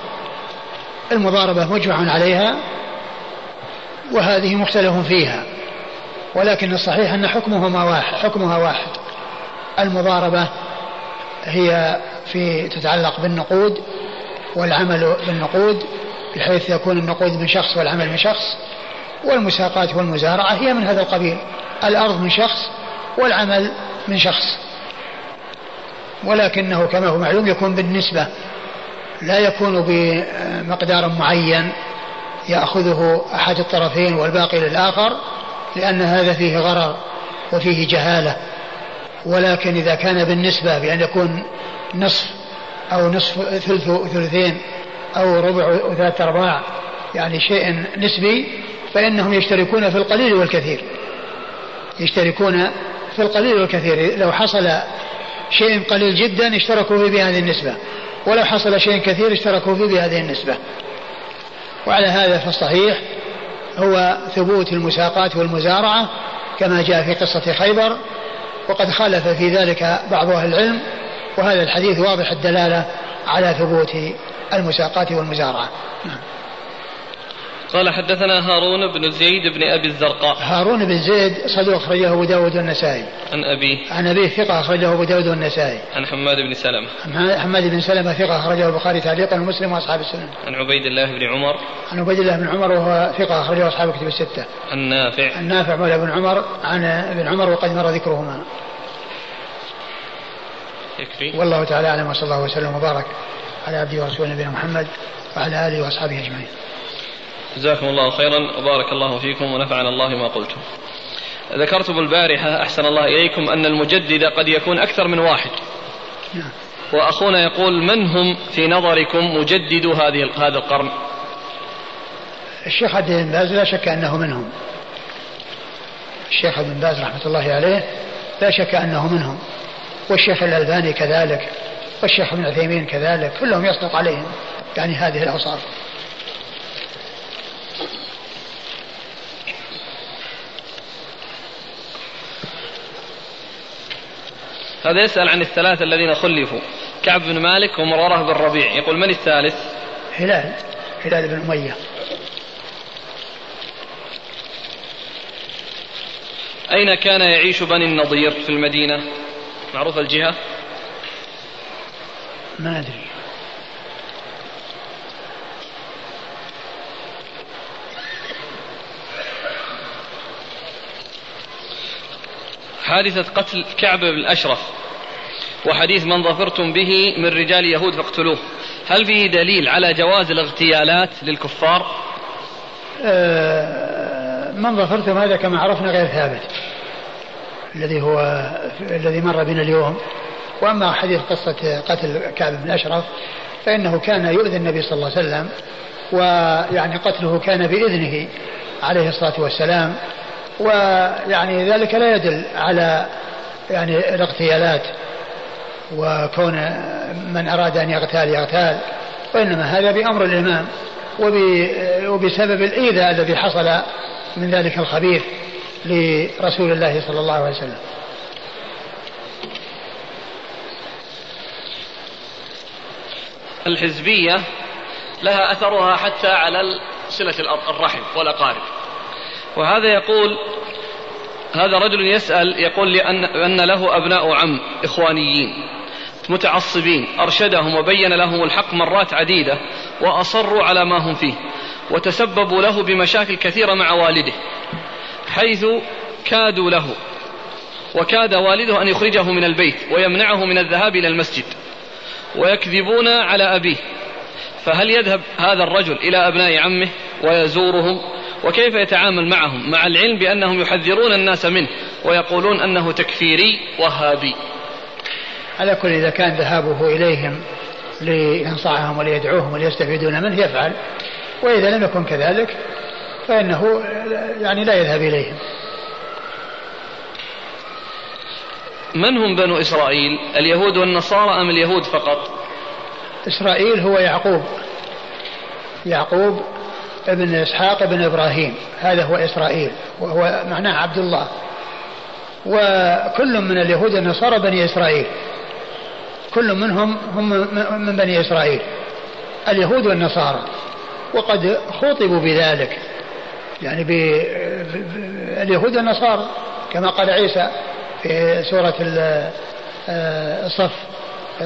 المضاربة مجمع عليها وهذه مختلف فيها. ولكن الصحيح أن حكمهما واحد حكمها واحد. المضاربة هي في تتعلق بالنقود والعمل بالنقود بحيث يكون النقود من شخص والعمل من شخص والمساقات والمزارعة هي من هذا القبيل. الأرض من شخص والعمل من شخص. ولكنه كما هو معلوم يكون بالنسبة لا يكون بمقدار معين يأخذه أحد الطرفين والباقي للآخر لأن هذا فيه غرر وفيه جهالة. ولكن إذا كان بالنسبة بأن يكون نصف أو نصف ثلث ثلثين أو ربع وثلاث أرباع يعني شيء نسبي فإنهم يشتركون في القليل والكثير. يشتركون في القليل والكثير. لو حصل شيء قليل جدا اشتركوا فيه بهذه النسبة ولو حصل شيء كثير اشتركوا فيه بهذه النسبة. وعلى هذا فالصحيح هو ثبوت المساقات والمزارعة كما جاء في قصة خيبر وقد خالف في ذلك بعض أهل العلم وهذا الحديث واضح الدلالة على ثبوت المساقات والمزارعة. قال حدثنا هارون بن زيد بن أبي الزرقاء. هارون بن زيد صدوق أخرجه أبو داود والنسائي. عن أبيه عن أبيه ثقة أخرجه أبو داود والنسائي. عن حماد بن سلمة. حماد بن سلمة ثقة أخرجه البخاري تعليقا ومسلم وأصحاب السنن. عن عبيد الله بن عمر. عن عبيد الله بن عمر وهو ثقة أخرجه أصحاب الكتب الستة. عن نافع. عن نافع مولى بن عمر عن ابن عمر وقد مر ذكرهما. يكفي. والله تعالى أعلم وصلى الله وسلم وبارك. على عبده ورسوله نبينا محمد وعلى آله وأصحابه أجمعين. جزاكم الله خيرا وبارك الله فيكم ونفعنا الله ما قلتم. ذكرتم البارحة أحسن الله إليكم أن المجدد قد يكون أكثر من واحد. نعم. وأخونا يقول من هم في نظركم مجدد هذه هذا القرن؟ الشيخ عبد بن باز لا شك أنه منهم. الشيخ ابن باز رحمة الله عليه لا شك أنه منهم. والشيخ الألباني كذلك. والشيخ ابن عثيمين كذلك كلهم يصدق عليهم. يعني هذه الأوصاف. هذا يسأل عن الثلاثة الذين خلفوا كعب بن مالك ومرارة بن ربيع. يقول من الثالث؟ هلال هلال بن أمية. أين كان يعيش بني النضير في المدينة؟ معروف الجهة؟ ما أدري. حادثة قتل كعب بن الأشرف وحديث من ظفرتم به من رجال يهود فاقتلوه. هل فيه دليل على جواز الاغتيالات للكفار؟ آه، من ظفرتم هذا كما عرفنا غير ثابت الذي هو الذي مر بنا اليوم. وأما حديث قصة قتل كعب بن أشرف فإنه كان يؤذي النبي صلى الله عليه وسلم ويعني قتله كان بإذنه عليه الصلاة والسلام ويعني ذلك لا يدل على يعني الاغتيالات وكون من أراد أن يغتال يغتال وإنما هذا بأمر الإمام وبسبب الإيذاء الذي حصل من ذلك الخبيث لرسول الله صلى الله عليه وسلم. الحزبية لها أثرها حتى على صلة الرحم والأقارب. وهذا يقول هذا رجل يسأل يقول لأن أن له أبناء عم إخوانيين متعصبين أرشدهم وبين لهم الحق مرات عديدة وأصروا على ما هم فيه وتسببوا له بمشاكل كثيرة مع والده حيث كادوا له وكاد والده أن يخرجه من البيت ويمنعه من الذهاب إلى المسجد. ويكذبون على أبيه. فهل يذهب هذا الرجل إلى أبناء عمه ويزورهم؟ وكيف يتعامل معهم؟ مع العلم بأنهم يحذرون الناس منه ويقولون أنه تكفيري وهابي. على كل إذا كان ذهابه إليهم لينصحهم وليدعوهم وليستفيدون منه يفعل. وإذا لم يكن كذلك فإنه يعني لا يذهب إليهم. من هم بنو إسرائيل؟ اليهود والنصارى أم اليهود فقط؟ إسرائيل هو يعقوب. يعقوب ابن إسحاق ابن إبراهيم. هذا هو إسرائيل وهو معناه عبد الله. وكل من اليهود والنصارى بني إسرائيل. كل منهم هم من بني إسرائيل. اليهود والنصارى. وقد خوطبوا بذلك. يعني باليهود والنصارى كما قال عيسى في سورة آه، الصف.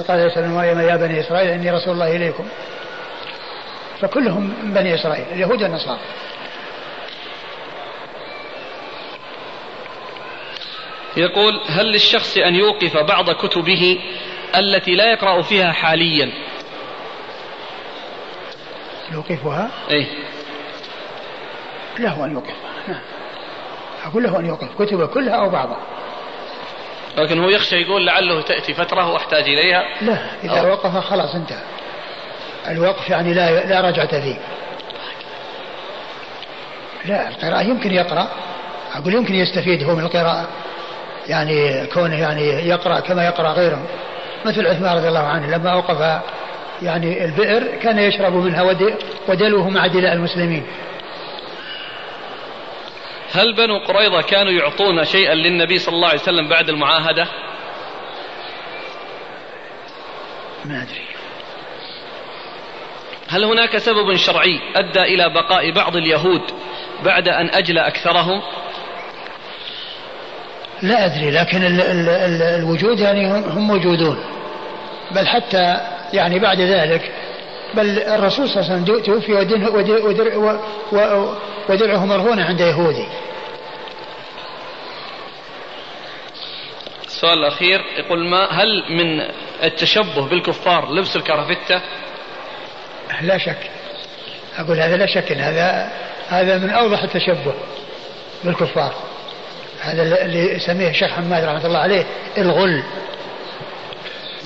قال عيسى بن مريم يا بني إسرائيل إني رسول الله إليكم. فكلهم من بني إسرائيل اليهود والنصارى. يقول هل للشخص أن يوقف بعض كتبه التي لا يقرأ فيها حاليا؟ يوقفها؟ إيه. له أن يوقفها نعم. أقول له أن يوقف كتبه كلها أو بعضها. لكن هو يخشى يقول لعله تأتي فترة وأحتاج إليها. لا إذا أو. وقف خلاص انتهى. الوقف يعني لا لا رجعة فيه. لا القراءة يمكن يقرأ. أقول يمكن يستفيد هو من القراءة. يعني كونه يعني يقرأ كما يقرأ غيره. مثل عثمان رضي الله عنه لما أوقف يعني البئر كان يشرب منها ودلوه مع دلاء المسلمين. هل بنو قريظة كانوا يعطون شيئا للنبي صلى الله عليه وسلم بعد المعاهدة؟ ما أدري. هل هناك سبب شرعي أدى إلى بقاء بعض اليهود بعد أن أجلى أكثره لا أدري لكن ال ال ال الوجود يعني هم موجودون. بل حتى يعني بعد ذلك بل الرسول صلى الله عليه وسلم توفي ودرعه مرهونة عند يهودي. السؤال الأخير يقول ما هل من التشبه بالكفار لبس الكرافتة؟ لا شك. أقول هذا لا شك هذا هذا من أوضح التشبه بالكفار. هذا اللي يسميه الشيخ حماد رحمة الله عليه الغل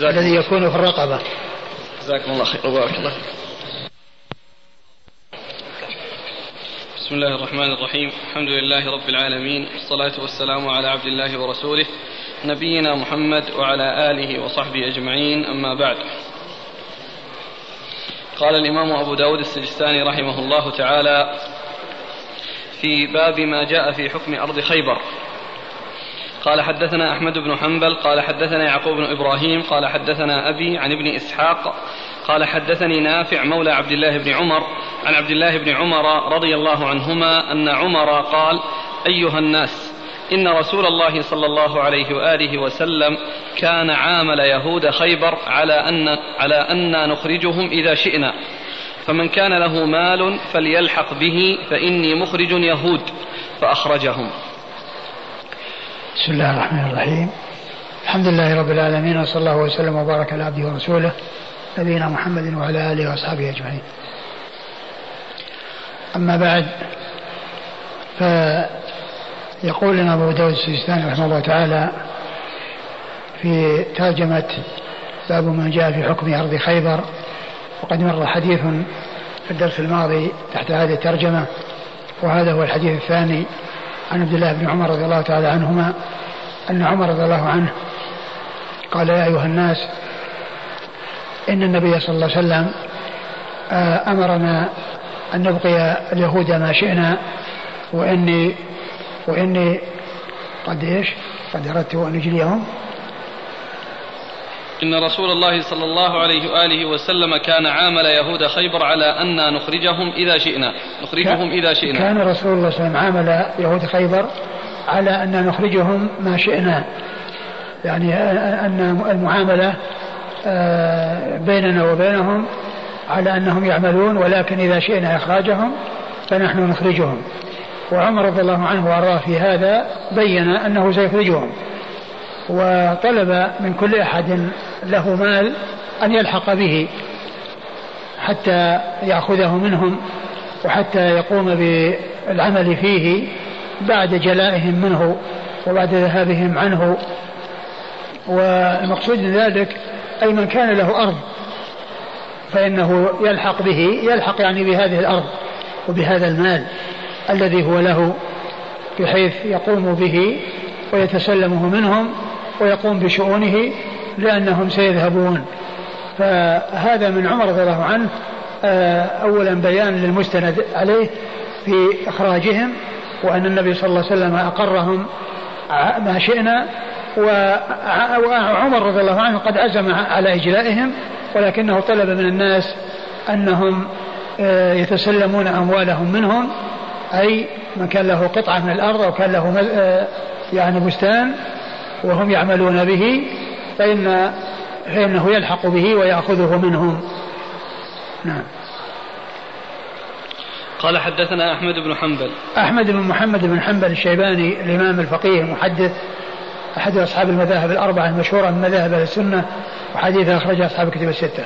الذي يكون في الرقبة. جزاكم الله خير وبارك الله بسم الله الرحمن الرحيم. الحمد لله رب العالمين. والصلاة والسلام على عبد الله ورسوله نبينا محمد وعلى آله وصحبه أجمعين أما بعد. قال الإمام أبو داود السجستاني رحمه الله تعالى في باب ما جاء في حكم أرض خيبر. قال حدثنا أحمد بن حنبل قال حدثنا يعقوب بن إبراهيم قال حدثنا أبي عن ابن إسحاق قال حدثني نافع مولى عبد الله بن عمر عن عبد الله بن عمر رضي الله عنهما أن عمر قال أيها الناس إن رسول الله صلى الله عليه وآله وسلم كان عامل يهود خيبر على أن على أن نخرجهم إذا شئنا. فمن كان له مال فليلحق به فإني مخرج يهود فأخرجهم. بسم الله الرحمن الرحيم. الحمد لله رب العالمين وصلى الله وسلم وبارك على عبده ورسوله نبينا محمد وعلى آله وأصحابه أجمعين. أما بعد فيقول لنا أبو داود السجستاني رحمه الله تعالى في ترجمة باب من جاء في حكم أرض خيبر وقد مر حديث في الدرس الماضي تحت هذه الترجمة وهذا هو الحديث الثاني عن عبد الله بن عمر رضي الله تعالى عنهما أن عمر رضي الله عنه قال يا أيها الناس إن النبي صلى الله عليه وسلم آه، أمرنا أن نبقي اليهود ما شئنا وإني وإني قد إيش؟ قد أردت أن أجليهم. إن رسول الله صلى الله عليه وآله وسلم كان عامل يهود خيبر على أن نخرجهم إذا شئنا. نخرجهم إذا شئنا. كان رسول الله صلى الله عليه وسلم عامل يهود خيبر على أن نخرجهم ما شئنا. يعني أن المعاملة آه، بيننا وبينهم على أنهم يعملون ولكن إذا شئنا إخراجهم فنحن نخرجهم. وعمر رضي الله عنه وأرضاه في هذا بين أنه سيخرجهم. وطلب من كل أحد له مال أن يلحق به حتى يأخذه منهم وحتى يقوم بالعمل فيه بعد جلائهم منه وبعد ذهابهم عنه. والمقصود ذلك أي من كان له أرض فإنه يلحق به يلحق يعني بهذه الأرض وبهذا المال الذي هو له بحيث يقوم به ويتسلمه منهم ويقوم بشؤونه لأنهم سيذهبون. فهذا من عمر رضي الله عنه آه، أولا بيان للمستند عليه في إخراجهم وأن النبي صلى الله عليه وسلم أقرهم ما شئنا وعمر رضي الله عنه قد عزم على إجلائهم ولكنه طلب من الناس أنهم آه، يتسلمون أموالهم منهم أي من كان له قطعة من الأرض أو كان له آه، يعني بستان وهم يعملون به فإن فإنه يلحق به ويأخذه منهم. نعم. قال حدثنا أحمد بن حنبل. أحمد بن محمد بن حنبل الشيباني الإمام الفقيه المحدث أحد أصحاب المذاهب الأربعة المشهورة من مذاهب السنة وحديث أخرج أصحاب الكتب الستة.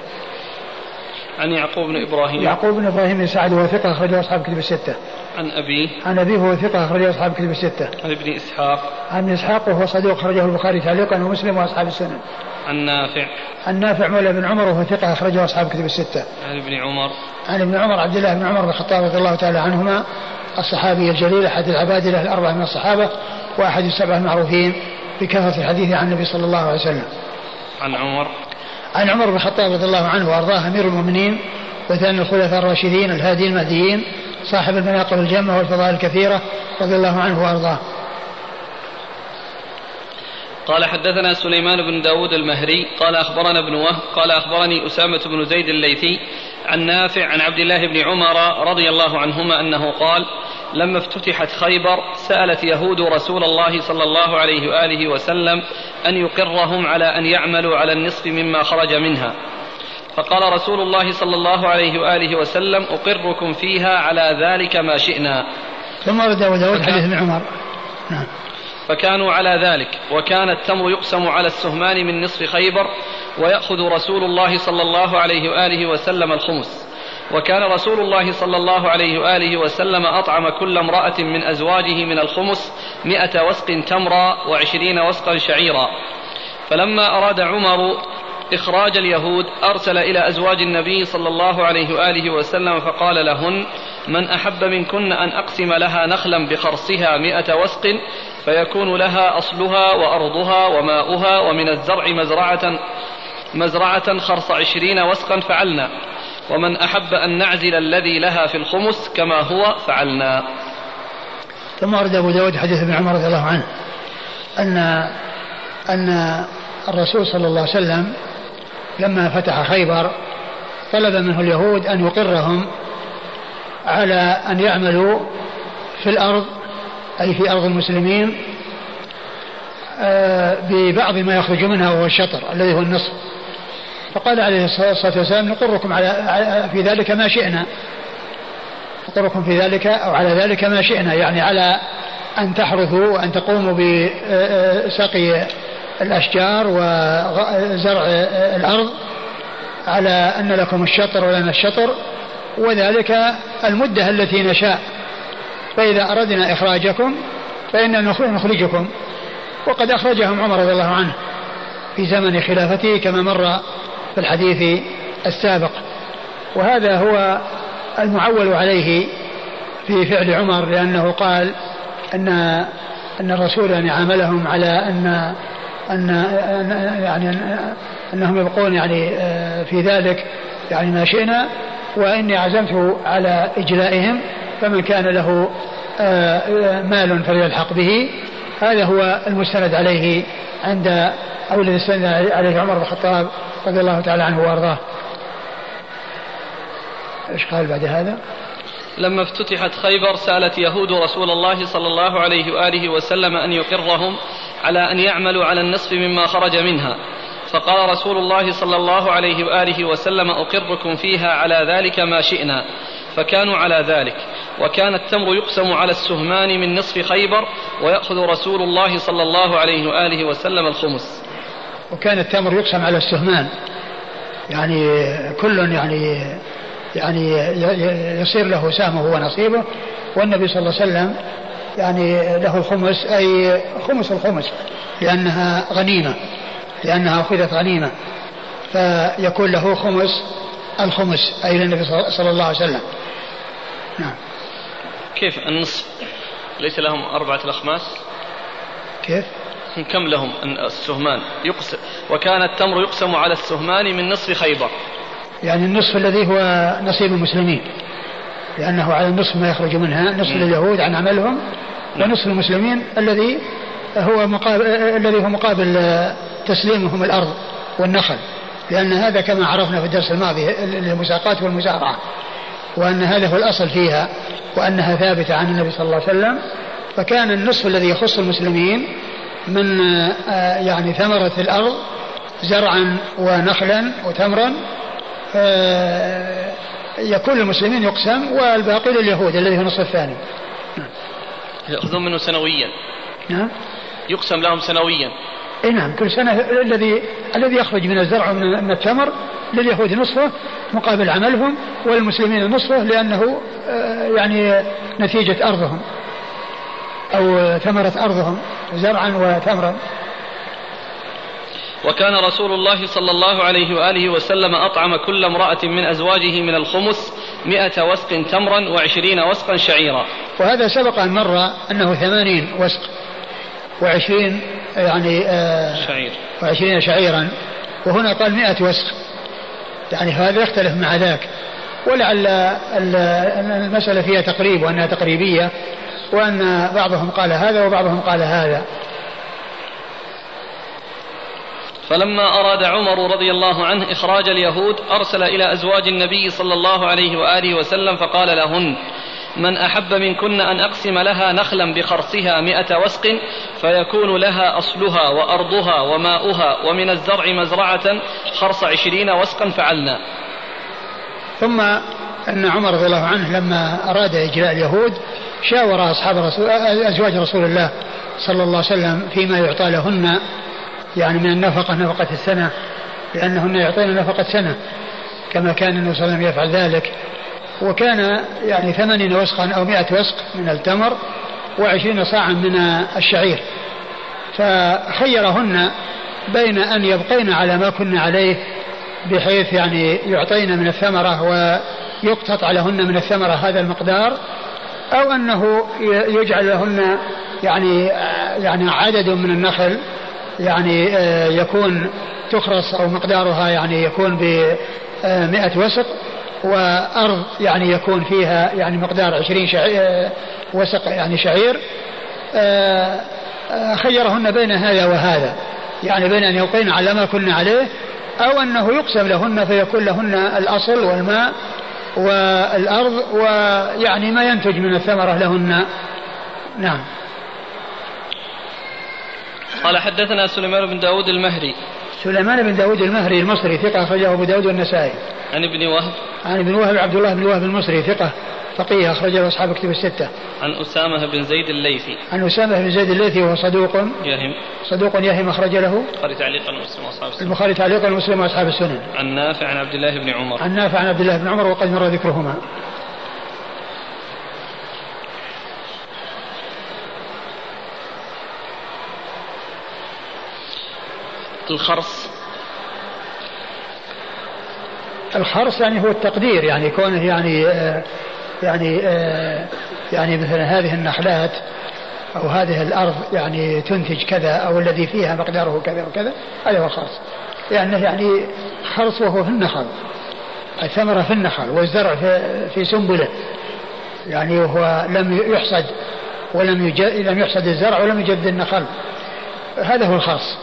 عن يعقوب بن إبراهيم. يعقوب بن إبراهيم بن سعد وهو ثقة أخرجه أصحاب الكتب الستة. عن أبيه عن أبيه وهو ثقة أخرجه أصحاب الكتب الستة. عن ابن إسحاق. عن إسحاق وهو صديق أخرجه البخاري تعليقا ومسلم وأصحاب السنن عن نافع. عن نافع مولى بن عمر وهو ثقة أخرجه أصحاب الكتب الستة. عن ابن عمر. عن ابن عمر عبد الله بن عمر بن الخطاب رضي الله تعالى عنهما الصحابي الجليل أحد العبادلة الأربعة من الصحابة وأحد السبعة المعروفين بكثرة الحديث عن النبي صلى الله عليه وسلم. عن عمر. عن عمر بن الخطاب رضي الله عنه وأرضاه أمير المؤمنين وثاني الخلفاء الراشدين الهادي المهديين صاحب المناقب الجمة والفضائل الكثيرة رضي الله عنه وأرضاه. قال حدثنا سليمان بن داود المهري قال أخبرنا ابن وهب قال أخبرني أسامة بن زيد الليثي عن نافع عن عبد الله بن عمر رضي الله عنهما أنه قال لما افتتحت خيبر سألت يهود رسول الله صلى الله عليه وآله وسلم أن يقرهم على أن يعملوا على النصف مما خرج منها. فقال رسول الله صلى الله عليه وآله وسلم أقركم فيها على ذلك ما شئنا. ثم ورد أبو داود حديث ابن عمر. نعم. فكانوا على ذلك وكان التمر يقسم على السهمان من نصف خيبر ويأخذ رسول الله صلى الله عليه وآله وسلم الخمس. وكان رسول الله صلى الله عليه وآله وسلم أطعم كل امرأة من أزواجه من الخمس مئة وسق تمرا وعشرين وسقا شعيرا. فلما أراد عمر إخراج اليهود أرسل إلى أزواج النبي صلى الله عليه وآله وسلم فقال لهن من أحب منكن أن أقسم لها نخلا بخرصها مئة وسق فيكون لها أصلها وأرضها وماؤها ومن الزرع مزرعة مزرعة خرص عشرين وسقا فعلنا ومن أحب أن نعزل الذي لها في الخمس كما هو فعلنا. ثم ورد أبو داود حديث ابن عمر رضي الله عنه أن أن الرسول صلى الله عليه وسلم لما فتح خيبر طلب منه اليهود أن يقرهم على أن يعملوا في الأرض أي في أرض المسلمين آه، ببعض ما يخرج منها وهو الشطر الذي هو النصف فقال عليه الصلاة والسلام نقركم على في ذلك ما شئنا. نقركم في ذلك أو على ذلك ما شئنا. يعني على أن تحرثوا وأن تقوموا بسقي الأشجار وزرع الأرض على أن لكم الشطر ولنا الشطر وذلك المدة التي نشاء. فإذا أردنا إخراجكم فإننا نخرجكم. وقد أخرجهم عمر رضي الله عنه في زمن خلافته كما مر في الحديث السابق. وهذا هو المعول عليه في فعل عمر لأنه قال أن أن الرسول يعني عاملهم على أن أن يعني أنهم يبقون يعني آه، في ذلك يعني ما شئنا وإني عزمت على إجلائهم فمن كان له آه، مال فليلحق به هذا هو المستند عليه عند أو الذي استند عليه عمر بن الخطاب رضي الله تعالى عنه وأرضاه إيش قال بعد هذا؟ لما افتتحت خيبر سألت يهود رسول الله صلى الله عليه وآله وسلم أن يقرهم على أن يعملوا على النصف مما خرج منها. فقال رسول الله صلى الله عليه وآله وسلم أقركم فيها على ذلك ما شئنا. فكانوا على ذلك. وكان التمر يقسم على السهمان من نصف خيبر ويأخذ رسول الله صلى الله عليه وآله وسلم الخمس. وكان التمر يقسم على السهمان. يعني كل يعني يعني يصير له سهمه ونصيبه. والنبي صلى الله عليه وسلم يعني له الخمس أي خمس الخمس لأنها غنيمة لأنها أخذت غنيمة فيكون له خمس الخمس أي للنبي صلى الله عليه وسلم. نعم. كيف النصف؟ ليس لهم أربعة الأخماس؟ كيف؟ كم لهم السهمان يقسم؟ وكان التمر يقسم على السهمان من نصف خيبر. يعني النصف الذي هو نصيب المسلمين. لأنه على النصف ما يخرج منها نصف لليهود عن عملهم ونصف المسلمين الذي هو مقابل الذي هو مقابل تسليمهم الأرض والنخل. لأن هذا كما عرفنا في الدرس الماضي المساقات والمزارعة وأن هذا هو الأصل فيها وأنها ثابتة عن النبي صلى الله عليه وسلم. فكان النصف الذي يخص المسلمين من آه، يعني ثمرة الأرض زرعا ونخلا وتمرا آه، يكون للمسلمين يقسم والباقي لليهود الذي هو النصف الثاني. يأخذون منه سنويا. نعم يقسم لهم سنويا. إي نعم كل سنة الذي الذي يخرج من الزرع ومن التمر لليهود نصفه مقابل عملهم وللمسلمين نصفه لأنه آه، يعني نتيجة أرضهم أو ثمرة أرضهم زرعا وتمرا. وكان رسول الله صلى الله عليه وآله وسلم أطعم كل امرأة من أزواجه من الخمس مئة وسق تمرا وعشرين وسقا شعيرا. وهذا سبق أن مر أنه ثمانين وسق وعشرين يعني آه شعير. وعشرين شعيرا وهنا قال مئة وسق. يعني هذا يختلف مع ذاك. ولعل المسألة فيها تقريب وأنها تقريبية وأن بعضهم قال هذا وبعضهم قال هذا. فلما أراد عمر رضي الله عنه إخراج اليهود أرسل إلى أزواج النبي صلى الله عليه وآله وسلم فقال لهن من أحب منكن أن أقسم لها نخلا بخرصها مئة وسق فيكون لها أصلها وأرضها وماؤها ومن الزرع مزرعة خرص عشرين وسقا فعلنا. ثم أن عمر رضي الله عنه لما أراد إجلاء اليهود شاور أصحاب رسول أزواج رسول الله صلى الله عليه وسلم فيما يعطى لهن يعني من النفقة نفقة السنة لأنهن يعطين نفقة سنة كما كان النبي صلى الله عليه وسلم يفعل ذلك. وكان يعني ثمانين وسقا أو مئة وسق من التمر وعشرين صاعا من الشعير. فخيرهن بين أن يبقين على ما كنا عليه بحيث يعني يعطين من الثمرة ويقتطع لهن من الثمرة هذا المقدار أو أنه يجعل لهن يعني يعني عدد من النخل يعني آه، يكون تخرص أو مقدارها يعني يكون ب 100 وسق وأرض يعني يكون فيها يعني مقدار 20 شعير آه، وسق يعني شعير. آه، خيرهن بين هذا وهذا يعني بين أن يبقين على ما كنا عليه أو أنه يقسم لهن فيكون لهن الأصل والماء والأرض ويعني ما ينتج من الثمرة لهن. نعم. قال حدثنا سليمان بن داود المهري سليمان بن داود المهري المصري ثقة أخرجه أبو داود والنسائي عن ابن وهب عن ابن وهب عبد الله بن وهب المصري ثقة فقيه أخرجه أصحاب كتب الستة. عن أسامة بن زيد الليثي. عن أسامة بن زيد الليثي وهو صدوق يهم. صدوق يهم أخرج له. البخاري تعليقا ومسلم وأصحاب السنن. البخاري تعليقا ومسلم وأصحاب السنن. عن نافع عن عبد الله بن عمر. عن نافع عن عبد الله بن عمر وقد مر ذكرهما. الخرص. الخرص يعني هو التقدير يعني كونه يعني يعني يعني مثلا هذه النخلات أو هذه الأرض يعني تنتج كذا أو الذي فيها مقداره كذا وكذا هذا هو الخرص. لأنه يعني خرص وهو في النخل الثمرة في النخل والزرع في, في سنبلة. يعني وهو لم يحصد ولم لم يحصد الزرع ولم يجد النخل. هذا هو الخاص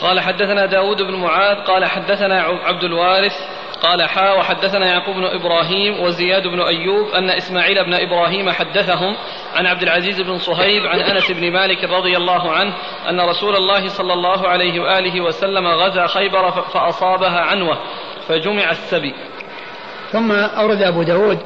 قال حدثنا داود بن معاذ قال حدثنا عبد الوارث قال حا وحدثنا يعقوب بن إبراهيم وزياد بن أيوب أن إسماعيل بن إبراهيم حدثهم عن عبد العزيز بن صهيب عن أنس بن مالك رضي الله عنه أن رسول الله صلى الله عليه وآله وسلم غزا خيبر فأصابها عنوة فجمع السبي. ثم أورد أبو داود